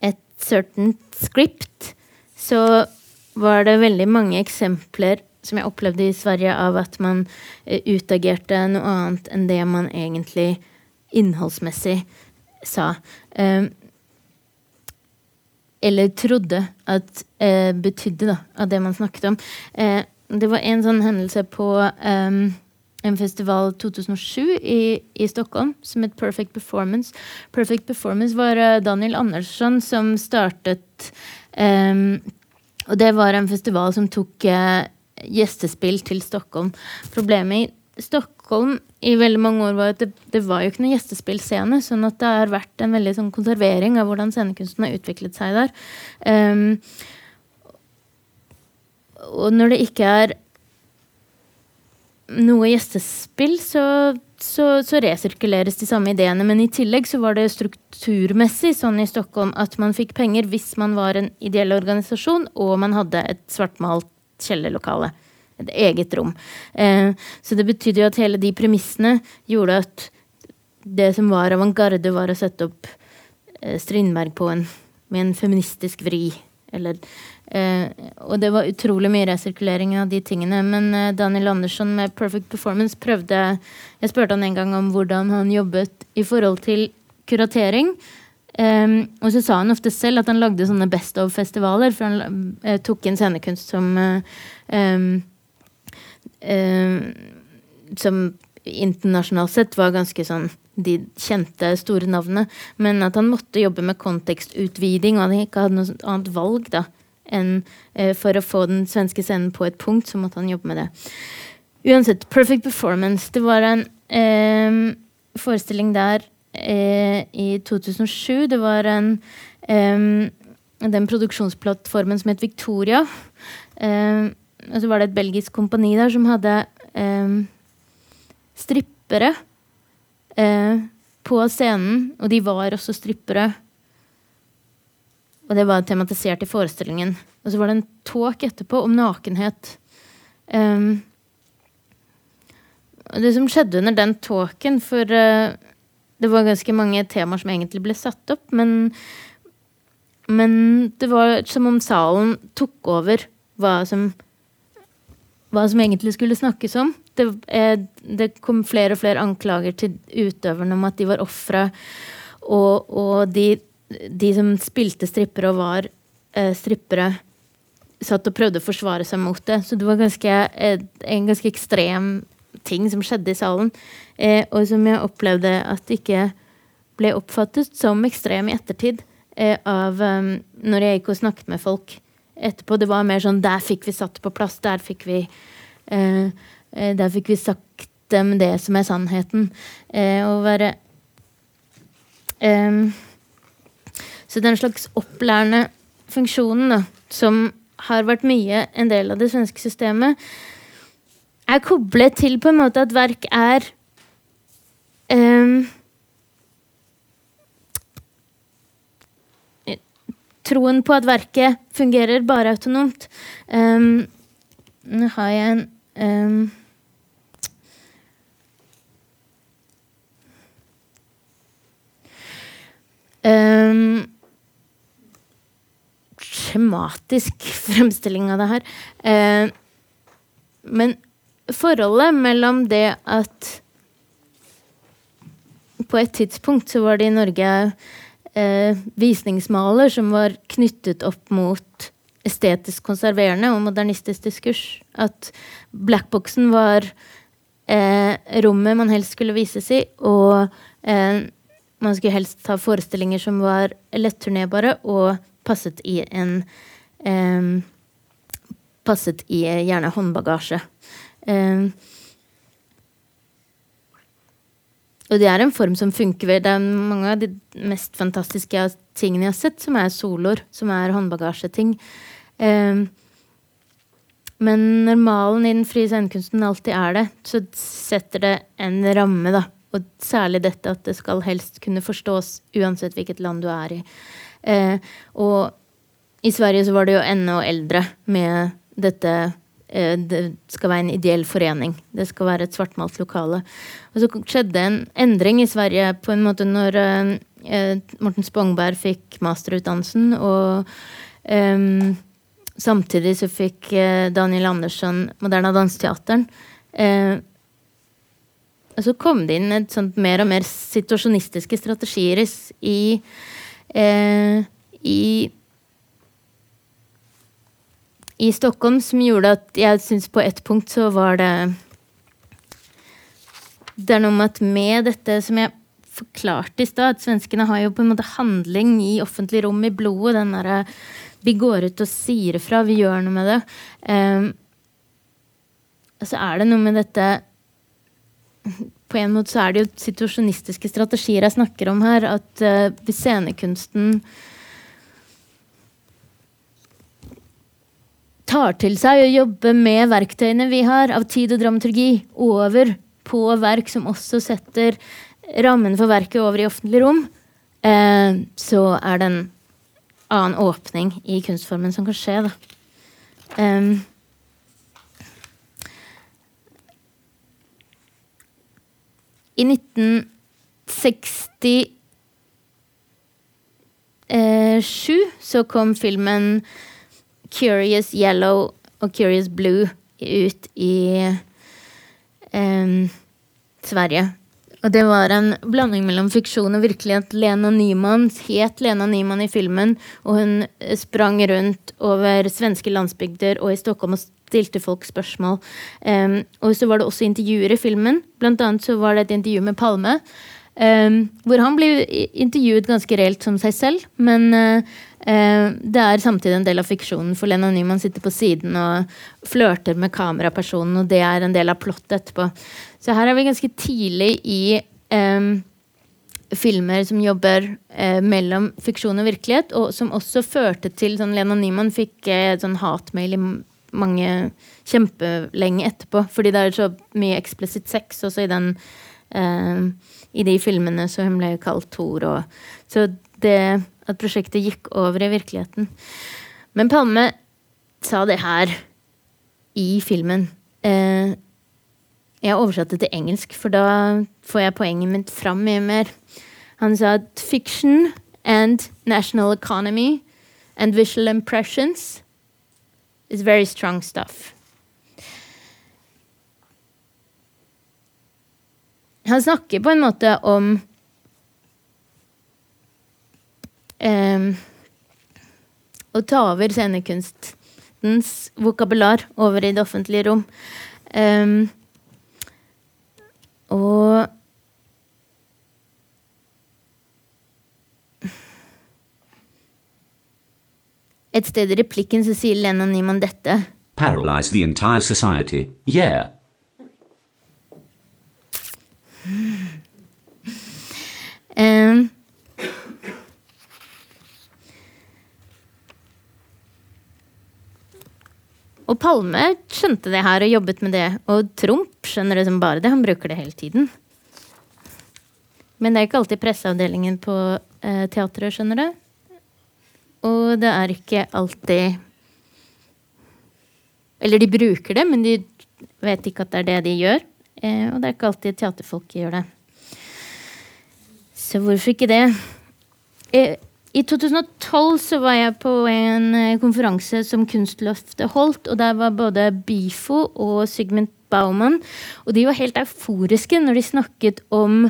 et certain script, så var det veldig mange eksempler som jeg opplevde i Sverige, av at man eh, utagerte noe annet enn det man egentlig innholdsmessig sa. Eh, eller trodde at eh, betydde, da, av det man snakket om. Eh, det var en sånn hendelse på um, en festival 2007 i, i Stockholm som het Perfect Performance. Perfect Performance var eh, Daniel Andersson som startet um, Og det var en festival som tok uh, gjestespill til Stockholm. Problemet i Stockholm i veldig mange år var at det, det var jo ikke noen gjestespillscene, sånn at det har vært en veldig sånn konservering av hvordan scenekunsten har utviklet seg der. Um, og når det ikke er noe gjestespill, så, så, så, resirkuleres de samme ideene. Men i tillegg så var det strukturmessig sånn i Stockholm at man fikk penger hvis man var en ideell organisasjon og man hadde et svartmalt kjellerlokale. Et eget rom. Eh, så det betydde jo at hele de premissene gjorde at det som var avantgarde, var å sette opp eh, Strindberg på en, med en feministisk vri. Eller Eh, og det var utrolig mye resirkulering av de tingene. Men eh, Daniel Andersson med Perfect Performance prøvde Jeg spurte han en gang om hvordan han jobbet i forhold til kuratering. Um, og så sa han ofte selv at han lagde sånne Best of-festivaler. For han uh, tok inn scenekunst som uh, um, Som internasjonalt sett var ganske sånn de kjente, store navnene. Men at han måtte jobbe med kontekstutviding, og han ikke hadde noe annet valg da enn eh, for å få den svenske scenen på et punkt, så måtte han jobbe med det. Uansett, Perfect Performance. Det var en eh, forestilling der eh, i 2007. Det var en den produksjonsplattformen som het Victoria. Og så var det et belgisk kompani der som hadde strippere på scenen. Og de var også strippere og det var tematisert i forestillingen. Og så var det en talk etterpå om nakenhet. Um, og det som skjedde under den talken For uh, det var ganske mange temaer som egentlig ble satt opp, men, men det var som om salen tok over hva som hva som egentlig skulle snakkes om. Det, eh, det kom flere og flere anklager til utøverne om at de var ofre. Og, og de de som spilte strippere og var eh, strippere, satt og prøvde å forsvare seg mot det. Så det var ganske, eh, en ganske ekstrem ting som skjedde i salen. Eh, og som jeg opplevde at ikke ble oppfattet som ekstrem i ettertid. Eh, av um, når jeg gikk og snakket med folk etterpå. Det var mer sånn Der fikk vi satt på plass. Der fikk vi eh, eh, Der fikk vi sagt dem det som er sannheten. å være eh, så den slags opplærende funksjonen, da, som har vært mye en del av det svenske systemet, er koblet til på en måte at verk er um, Troen på at verket fungerer bare autonomt. Um, nå har jeg en um, um, skjematisk fremstilling av det her. Eh, men forholdet mellom det at På et tidspunkt så var det i Norge eh, visningsmaler som var knyttet opp mot estetisk konserverende og modernistisk diskurs. At blackboxen var eh, rommet man helst skulle vises i, og eh, man skulle helst ha forestillinger som var letturnerbare og passet i en eh, Passet i eh, gjerne håndbagasje. Eh, og det er en form som funker Det er mange av de mest fantastiske tingene jeg har sett, som er soloer, som er håndbagasjeting. Eh, men når malen i den frie scenekunsten alltid er det, så setter det en ramme, da. Og særlig dette at det skal helst kunne forstås uansett hvilket land du er i. Eh, og i Sverige så var det jo enda eldre med dette Det skal være en ideell forening. Det skal være et svartmalt lokale. Og så skjedde en endring i Sverige på en måte når eh, Morten Spongberg fikk masterutdannelsen, og eh, samtidig så fikk eh, Daniel Andersson Moderna Danseteateren. Eh, og så kom det inn et sånt mer og mer situasjonistiske strategier i, eh, i i Stockholm som gjorde at jeg syns på ett punkt så var det Det er noe med at med dette som jeg forklarte i stad, at svenskene har jo på en måte handling i offentlig rom i blodet. Den der, Vi går ut og sier ifra, vi gjør noe med det. Um, så er det noe med dette På en måte så er det jo situasjonistiske strategier jeg snakker om her. At uh, scenekunsten tar til seg å jobbe med verktøyene vi har av tid og dramaturgi, over på verk som også setter rammen for verket over i offentlig rom, eh, så er det en annen åpning i kunstformen som kan skje. Da. Um, I 1967 så kom filmen Curious Yellow og Curious Blue ut i um, Sverige. Og det var en blanding mellom fiksjon og virkelighet. Lena Nyman het Lena Nyman i filmen, og hun sprang rundt over svenske landsbygder og i Stockholm og stilte folk spørsmål. Um, og så var det også intervjuer i filmen. Blant annet så var det et intervju med Palme. Um, hvor han blir intervjuet ganske reelt som seg selv, men uh, uh, det er samtidig en del av fiksjonen, for Lena Nyman sitter på siden og flørter med kamerapersonen, og det er en del av plottet etterpå. Så her er vi ganske tidlig i um, filmer som jobber uh, mellom fiksjon og virkelighet, og som også førte til sånn Lena Nyman fikk sånn hatmail i mange kjempelenge etterpå, fordi det er så mye eksplisitt sex også i den i de filmene, så hun ble kalt Thor. Og, så det at prosjektet gikk over i virkeligheten. Men Palme sa det her i filmen. Eh, jeg oversatte til engelsk, for da får jeg poenget mitt fram mye mer. Han sa at fiction and national economy and visual impressions is very strong stuff. Han snakker på en måte om um, Å ta over scenekunstens vokabular over i det offentlige rom. Um, og Et sted i replikken så sier Lennon Niemann dette. Paralyze the entire society. Yeah. Um, og Palme skjønte det her og jobbet med det. Og Trump skjønner det som bare det. Han bruker det hele tiden. Men det er ikke alltid presseavdelingen på eh, teatret skjønner det. Og det er ikke alltid Eller de bruker det, men de vet ikke at det er det de gjør. Eh, og det er ikke alltid teaterfolk gjør det. Så hvorfor ikke det? Eh, I 2012 så var jeg på en eh, konferanse som Kunstløftet holdt, og der var både Bifo og Sigmund Baumann. Og de var helt euforiske når de snakket om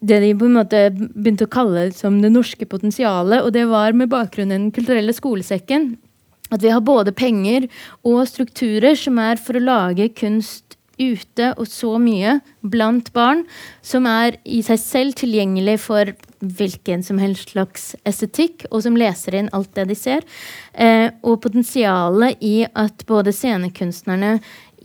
det de på en måte begynte å kalle som det norske potensialet, og det var med bakgrunn i Den kulturelle skolesekken. At vi har både penger og strukturer som er for å lage kunst ute og så mye blant barn, som er i seg selv tilgjengelig for hvilken som helst slags estetikk, og som leser inn alt det de ser. Eh, og potensialet i at både scenekunstnerne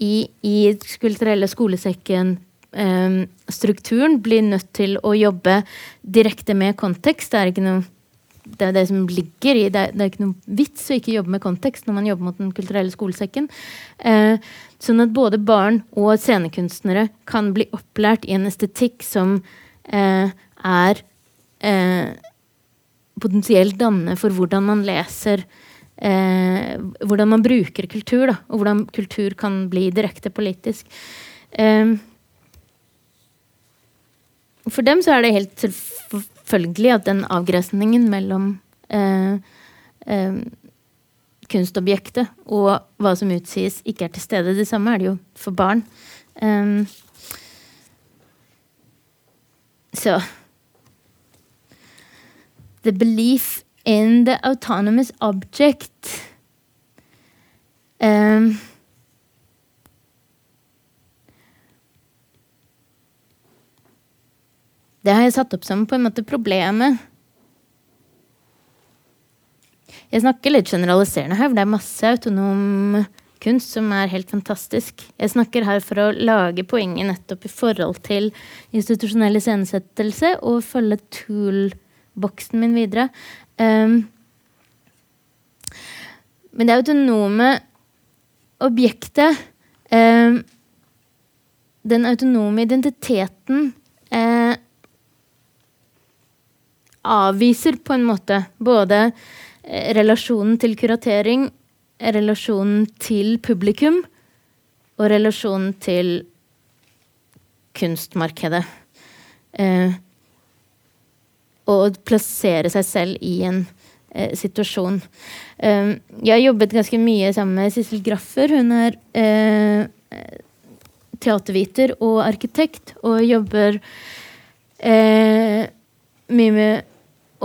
i, i kulturelle skolesekken eh, strukturen blir nødt til å jobbe direkte med kontekst. Det er ikke noe det er det som ligger i det er, det er ikke noe vits å ikke jobbe med kontekst når man jobber mot Den kulturelle skolesekken. Eh, sånn at både barn og scenekunstnere kan bli opplært i en estetikk som eh, er eh, potensielt dannende for hvordan man leser eh, Hvordan man bruker kultur, da, og hvordan kultur kan bli direkte politisk. Eh, for dem så er det helt selvfølgelig at den avgrensningen mellom eh, eh, kunstobjektet og hva som utsies, ikke er til stede. Det samme er det jo for barn. Um, så The belief in the autonomous object um, Det har jeg satt opp som på en måte problemet. Jeg snakker litt generaliserende her, for det er masse autonom kunst som er helt fantastisk. Jeg snakker her for å lage poenget nettopp i forhold til institusjonell iscenesettelse og følge tool-boksen min videre. Um, men det autonome objektet um, Den autonome identiteten uh, avviser på en måte både relasjonen til kuratering, relasjonen til publikum og relasjonen til kunstmarkedet. Eh, og plassere seg selv i en eh, situasjon. Eh, jeg har jobbet ganske mye sammen med Sissel Graffer. Hun er eh, teaterviter og arkitekt og jobber eh, mye med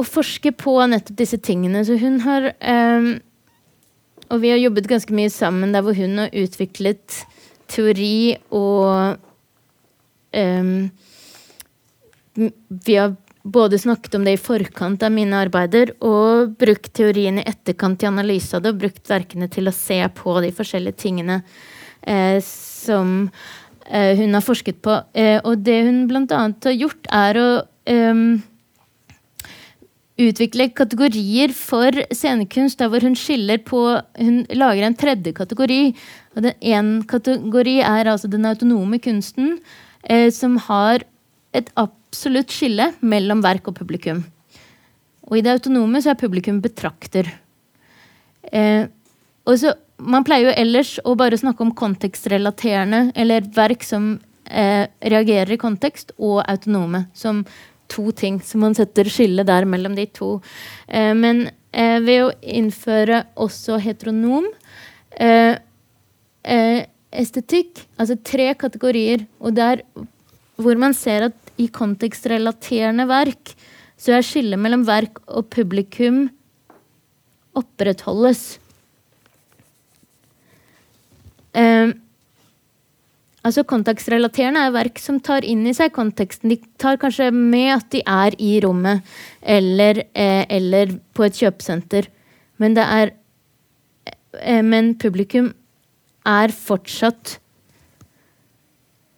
å forske på nettopp disse tingene. Så hun har um, Og vi har jobbet ganske mye sammen der hvor hun har utviklet teori og um, Vi har både snakket om det i forkant av mine arbeider og brukt teorien i etterkant i analyse av det, og brukt verkene til å se på de forskjellige tingene eh, som eh, hun har forsket på. Eh, og det hun annet har gjort, er å um, utvikle kategorier for scenekunst der hvor hun skiller på Hun lager en tredje kategori. og Én kategori er altså den autonome kunsten, eh, som har et absolutt skille mellom verk og publikum. Og i det autonome så er publikum betrakter. Eh, og så, Man pleier jo ellers å bare snakke om kontekstrelaterende, eller verk som eh, reagerer i kontekst, og autonome. Som to ting, så man setter skille der mellom de to. Eh, men eh, ved å innføre også heteronom eh, eh, estetikk, altså tre kategorier, og der hvor man ser at i kontekstrelaterende verk så er skillet mellom verk og publikum opprettholdes. Eh, Altså Kontekstrelaterende er verk som tar inn i seg konteksten. De tar kanskje med at de er i rommet eller, eh, eller på et kjøpesenter. Men er eh, Men publikum er fortsatt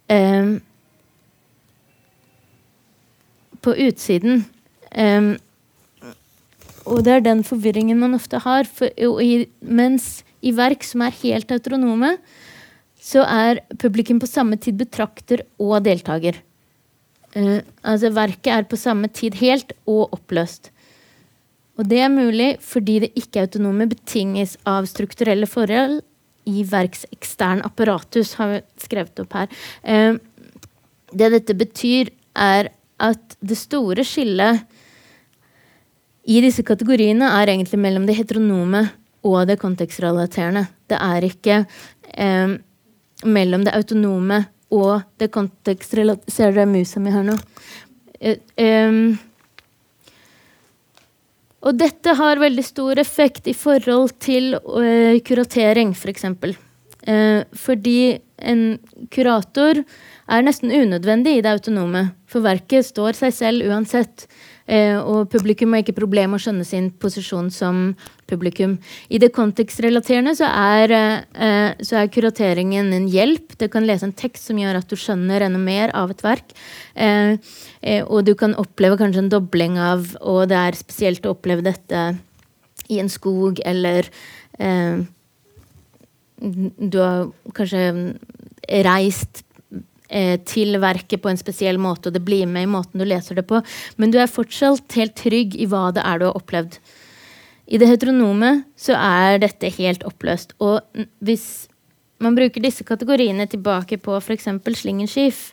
eh, på utsiden. Um, og det er den forvirringen man ofte har. For, i, mens i verk som er helt autonome, så er publikum på samme tid betrakter og deltaker. Uh, altså verket er på samme tid helt og oppløst. Og det er mulig fordi det ikke-autonome betinges av strukturelle forhold i verks ekstern apparatus, har vi skrevet opp her. Uh, det dette betyr, er at det store skillet i disse kategoriene er egentlig mellom det heteronome og det kontekstrelaterende. Det er ikke eh, mellom det autonome og det kontekstrelaterte Ser dere musa mi her nå? Uh, um, og dette har veldig stor effekt i forhold til uh, kuratering, f.eks. For eksempel. Uh, fordi en kurator er nesten unødvendig i det autonome. For verket står seg selv uansett. Eh, og publikum har ikke problem med å skjønne sin posisjon som publikum. I det kontekstrelaterende så er, så er kurateringen en hjelp. Du kan lese en tekst som gjør at du skjønner enda mer av et verk. Uh, Eh, og du kan oppleve kanskje en dobling av Og det er spesielt å oppleve dette i en skog, eller eh, Du har kanskje reist eh, til verket på en spesiell måte, og det blir med i måten du leser det på. Men du er fortsatt helt trygg i hva det er du har opplevd. I det heteronome så er dette helt oppløst. Og hvis man bruker disse kategoriene tilbake på f.eks. Slingenskif,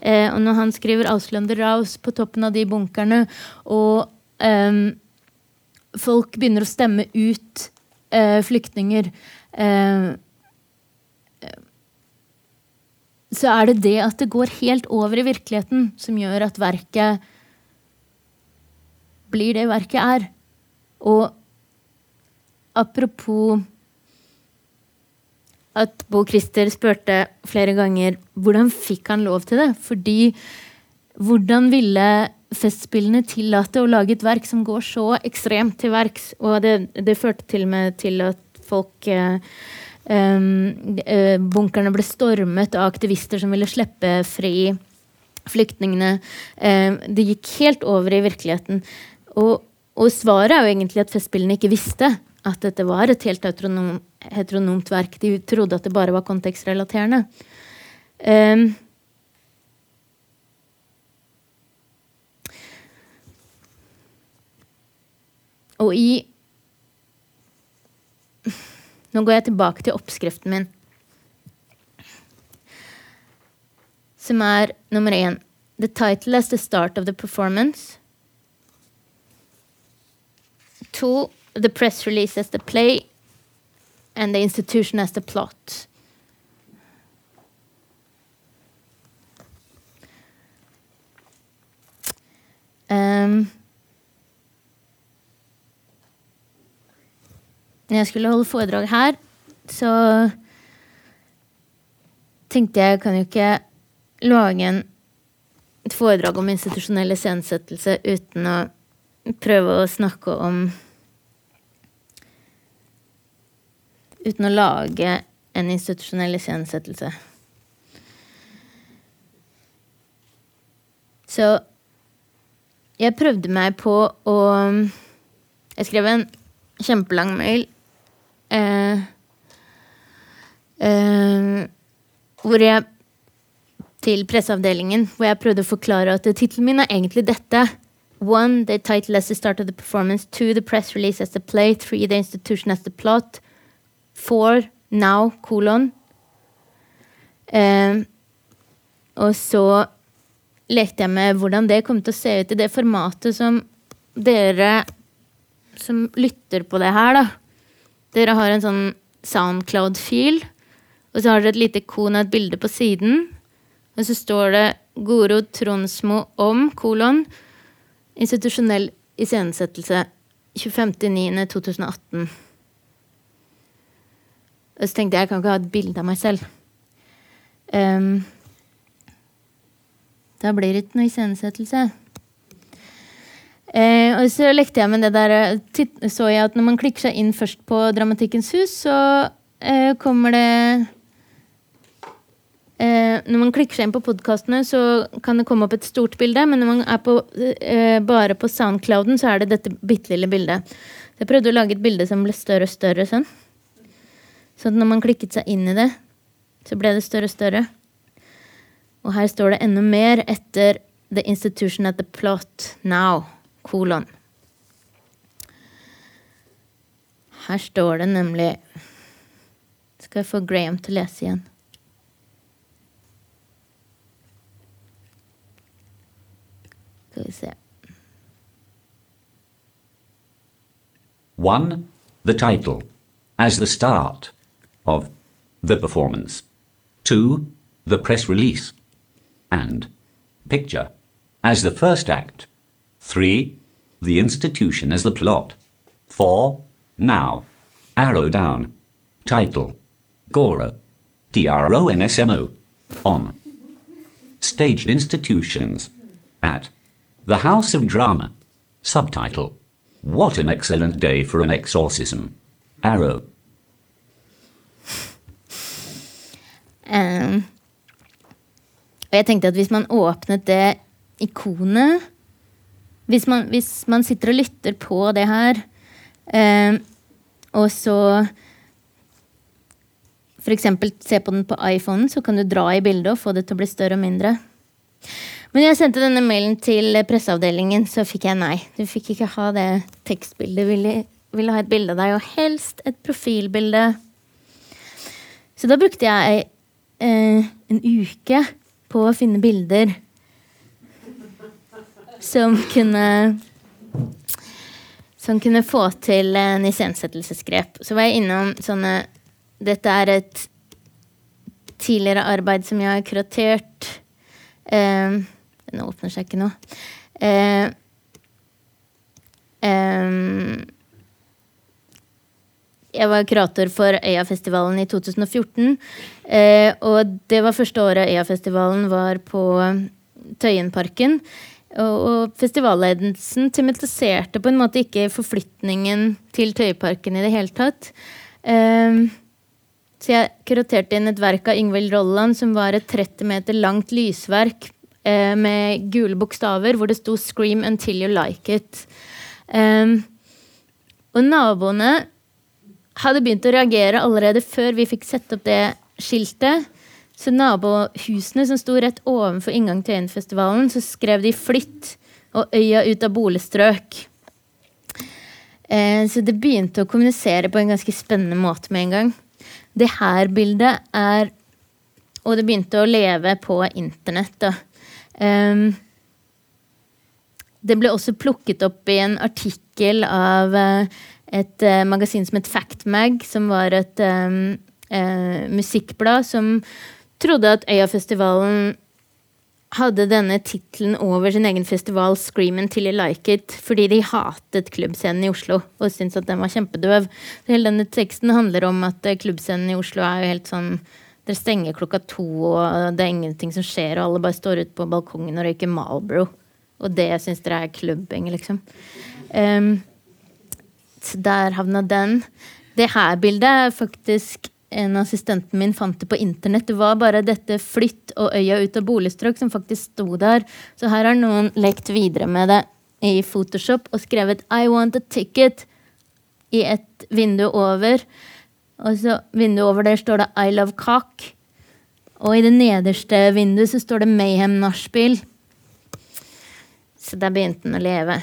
Eh, og når han skriver 'Auslander Raus' på toppen av de bunkerne, og eh, folk begynner å stemme ut eh, flyktninger eh, Så er det det at det går helt over i virkeligheten, som gjør at verket blir det verket er. Og apropos at Bo Christer spurte flere ganger hvordan fikk han lov til det. Fordi hvordan ville Festspillene tillate å lage et verk som går så ekstremt til verks? Og det, det førte til og med til at folk eh, Bunkerne ble stormet av aktivister som ville slippe fri flyktningene. Eh, det gikk helt over i virkeligheten. Og, og svaret er jo egentlig at Festspillene ikke visste at dette var et helt autonom, heteronomt verk. De trodde at det bare var kontekstrelaterende. Um, og i Nå går jeg tilbake til oppskriften min. Som er nummer én. The title is the start of the performance. To, the press release is the play. and the institution is the plot. Um, når jeg skulle holde foredrag her, så tenkte jeg kan jo ikke lage en, et foredrag om institusjonell iscenesettelse uten å prøve å snakke om uten å lage en institusjonell iscenesettelse. Så jeg prøvde meg på å Jeg skrev en kjempelang mail eh, eh, hvor jeg til presseavdelingen, hvor jeg prøvde å forklare at tittelen min er egentlig dette. One, the title as the start of the performance. Two, the press release as the play. Three, the institution as the plot Four, now, kolon. Eh, og så lekte jeg med hvordan det kom til å se ut i det formatet som dere som lytter på det her, da. Dere har en sånn Soundcloud-fil, og så har dere et lite ikon av et bilde på siden. Og så står det 'Goro Tronsmo om kolon institusjonell iscenesettelse 25.9.2018. Og så tenkte jeg jeg kan ikke ha et bilde av meg selv. Um, da blir det ikke noe iscenesettelse. Eh, og så lekte jeg med det der eh, Så jeg at når man klikker seg inn først på Dramatikkens hus, så eh, kommer det eh, Når man klikker seg inn på podkastene, så kan det komme opp et stort bilde. Men når man er på, eh, bare på Soundclouden, så er det dette bitte lille bildet. Så jeg prøvde å lage et bilde som ble større og større sånn. Så når man klikket seg inn i det, så ble det større og større. Og her står det enda mer etter The institution at the plot now, kolon. Her står det nemlig Skal jeg få Graham til å lese igjen? Skal vi se 1. The title as the start of the performance. 2. The press release and picture as the first act. 3. The institution as the plot. 4. Now. Arrow down. Title. Goro. D-R-O-N-S-M-O. On. Staged institutions. At. The House of Drama. Subtitle. What an excellent day for an exorcism. Arrow. Um, og jeg tenkte at hvis man åpnet det ikonet hvis man, hvis man sitter og lytter på det her, eh, og så f.eks. se på den på iPhonen, så kan du dra i bildet og få det til å bli større og mindre. Men jeg sendte denne mailen til presseavdelingen, så fikk jeg nei. Du fikk ikke ha det tekstbildet. Ville, ville ha et bilde av deg, og helst et profilbilde. Så da brukte jeg eh, en uke på å finne bilder som kunne Som kunne få til en iscenesettelsesgrep. Så var jeg innom sånne Dette er et tidligere arbeid som jeg har kuratert. Eh, den åpner seg ikke nå. Eh, eh, jeg var kurator for Øyafestivalen i 2014. Eh, og det var første året Øyafestivalen var på Tøyenparken. Og, festivalledelsen tematiserte på en måte ikke forflytningen til Tøyeparken i det hele tatt. Eh, så jeg kuraterte inn et verk av Yngvild Rolland som var et 30 meter langt lysverk eh, med gule bokstaver hvor det sto 'Scream until you like it'. Um, og naboene hadde begynt å reagere allerede før vi fikk sette opp det skiltet. Så nabohusene som sto rett ovenfor inngang til Øyenfestivalen, så skrev de 'flytt' og 'øya ut av boligstrøk'. Eh, så det begynte å kommunisere på en ganske spennende måte med en gang. Det her bildet er Og det begynte å leve på internett, da. Um, det ble også plukket opp i en artikkel av uh, et uh, magasin som het Factmag, som var et um, uh, musikkblad som trodde at Øyafestivalen hadde denne tittelen over sin egen festival, Screamin' Till You Like It', fordi de hatet klubbscenen i Oslo og syntes at den var kjempedøv. Hele denne teksten handler om at klubbscenen i Oslo er jo helt sånn Dere stenger klokka to, og det er ingenting som skjer, og alle bare står ute på balkongen og røyker Malbro. Og det syns dere er klubbing, liksom. Um, så der havna den. Det her bildet er faktisk en assistenten min fant det på internett. Det var bare dette 'flytt' og 'øya ut av boligstrøk' som faktisk sto der. Så her har noen lekt videre med det i Photoshop og skrevet 'I want a ticket' i et vindu over. Og så vinduet over der står det 'I love cock'. Og i det nederste vinduet så står det 'Mayhem Nachspiel'. Så der begynte den å leve.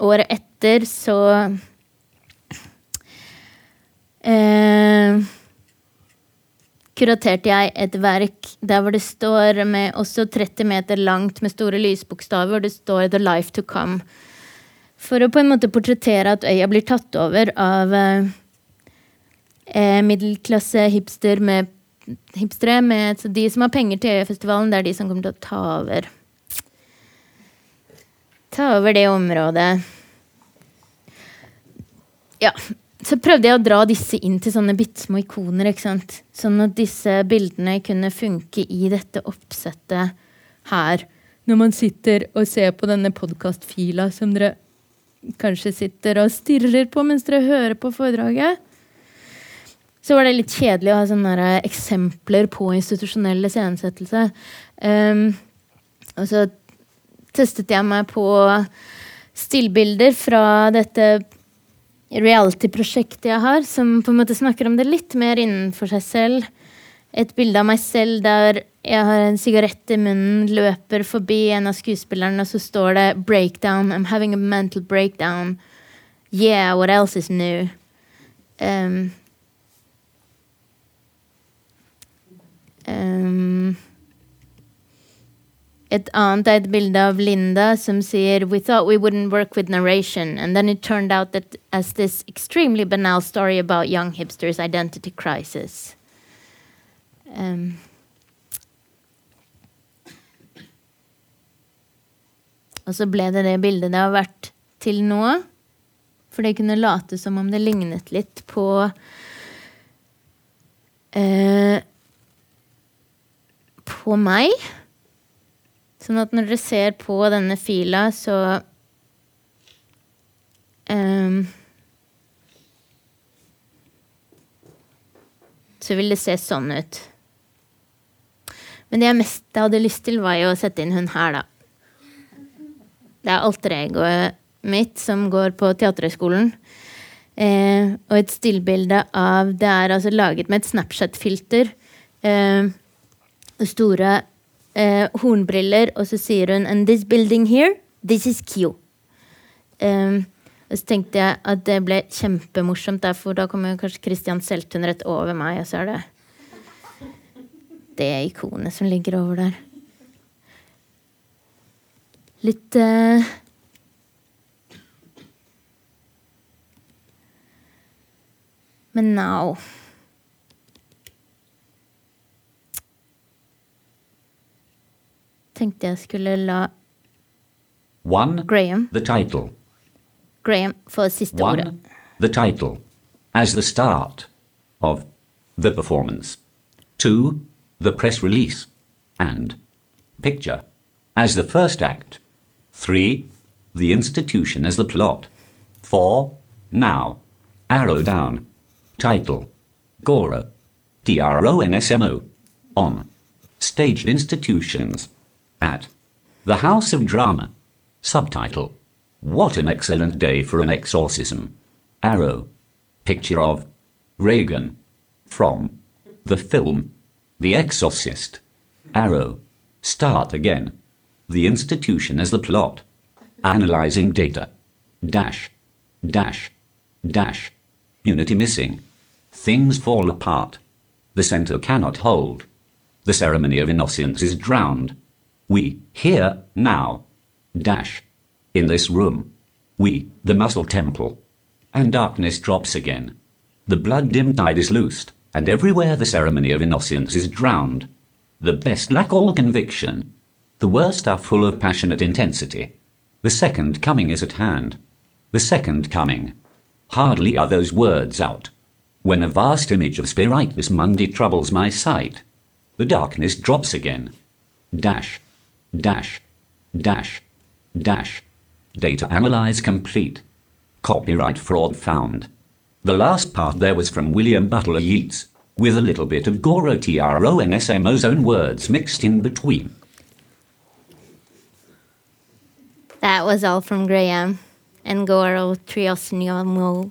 Året etter så eh, kuraterte jeg et verk der hvor det står med også 30 meter langt med store lysbokstaver, hvor det står 'The Life to Come'. For å på en måte portrettere at øya blir tatt over av eh, middelklasse hipster med, hipstere. Med, de som har penger til Øyafestivalen, det er de som kommer til å ta over. Ta over det området. Ja, så prøvde jeg å dra disse inn til sånne bitte små ikoner. ikke sant? Sånn at disse bildene kunne funke i dette oppsettet her. Når man sitter og ser på denne podkastfila som dere kanskje sitter og stirrer på mens dere hører på foredraget. Så var det litt kjedelig å ha sånne eksempler på institusjonell iscenesettelse. Um, og så testet jeg meg på stillbilder fra dette reality-prosjektet jeg har, som på en måte snakker om det litt mer innenfor seg selv. Et bilde av meg selv der jeg har en sigarett i munnen, løper forbi en av skuespillerne, og så står det 'breakdown'. I'm having a mental breakdown. Yeah, what else is new? Um, um, et annet er et bilde av Linda som sier We thought we wouldn't work with narration, and then it turned out that as this extremely banal story about young hipsters' identity crisis. Um, og så ble det det bildet det har vært til nå. For det kunne late som om det lignet litt på uh, På meg. Sånn at når dere ser på denne fila, så um, Så vil det se sånn ut. Men det jeg mest hadde lyst til, var jo å sette inn hun her, da. Det er alter egoet mitt som går på Teaterhøgskolen. Eh, og et stillbilde av Det er altså laget med et Snapchat-filter. Eh, store eh, hornbriller, og så sier hun And this building here, this is Q. Eh, og så tenkte jeg at det ble kjempemorsomt, for da kommer kanskje Christian Seltun rett over meg, og så er det det ikonet som ligger over der. Litt uh, Men now Tenkte jeg skulle la One, Graham, the title. Graham få siste ordet. One, the title, as the start of the performance. Two, the press release and picture as the first act. Three, the institution as the plot. Four, now, arrow down. Title, Goro, D-R-O-N-S-M-O, on, staged institutions, at, the House of Drama. Subtitle, What an excellent day for an exorcism. Arrow, picture of Reagan, from, the film, The Exorcist. Arrow, start again. The institution as the plot. Analyzing data. Dash, dash, dash. Unity missing. Things fall apart. The center cannot hold. The ceremony of innocence is drowned. We, here, now. Dash. In this room. We, the muscle temple. And darkness drops again. The blood dim tide is loosed, and everywhere the ceremony of innocence is drowned. The best lack all conviction. The worst are full of passionate intensity. The second coming is at hand. The second coming. Hardly are those words out. When a vast image of Spiritus Mundi troubles my sight, the darkness drops again. Dash, dash, dash, dash. Data analyze complete. Copyright fraud found. The last part there was from William Butler Yeats, with a little bit of Goro Tro and SMO's own words mixed in between. That was all from Graham and Goro Triosniomo.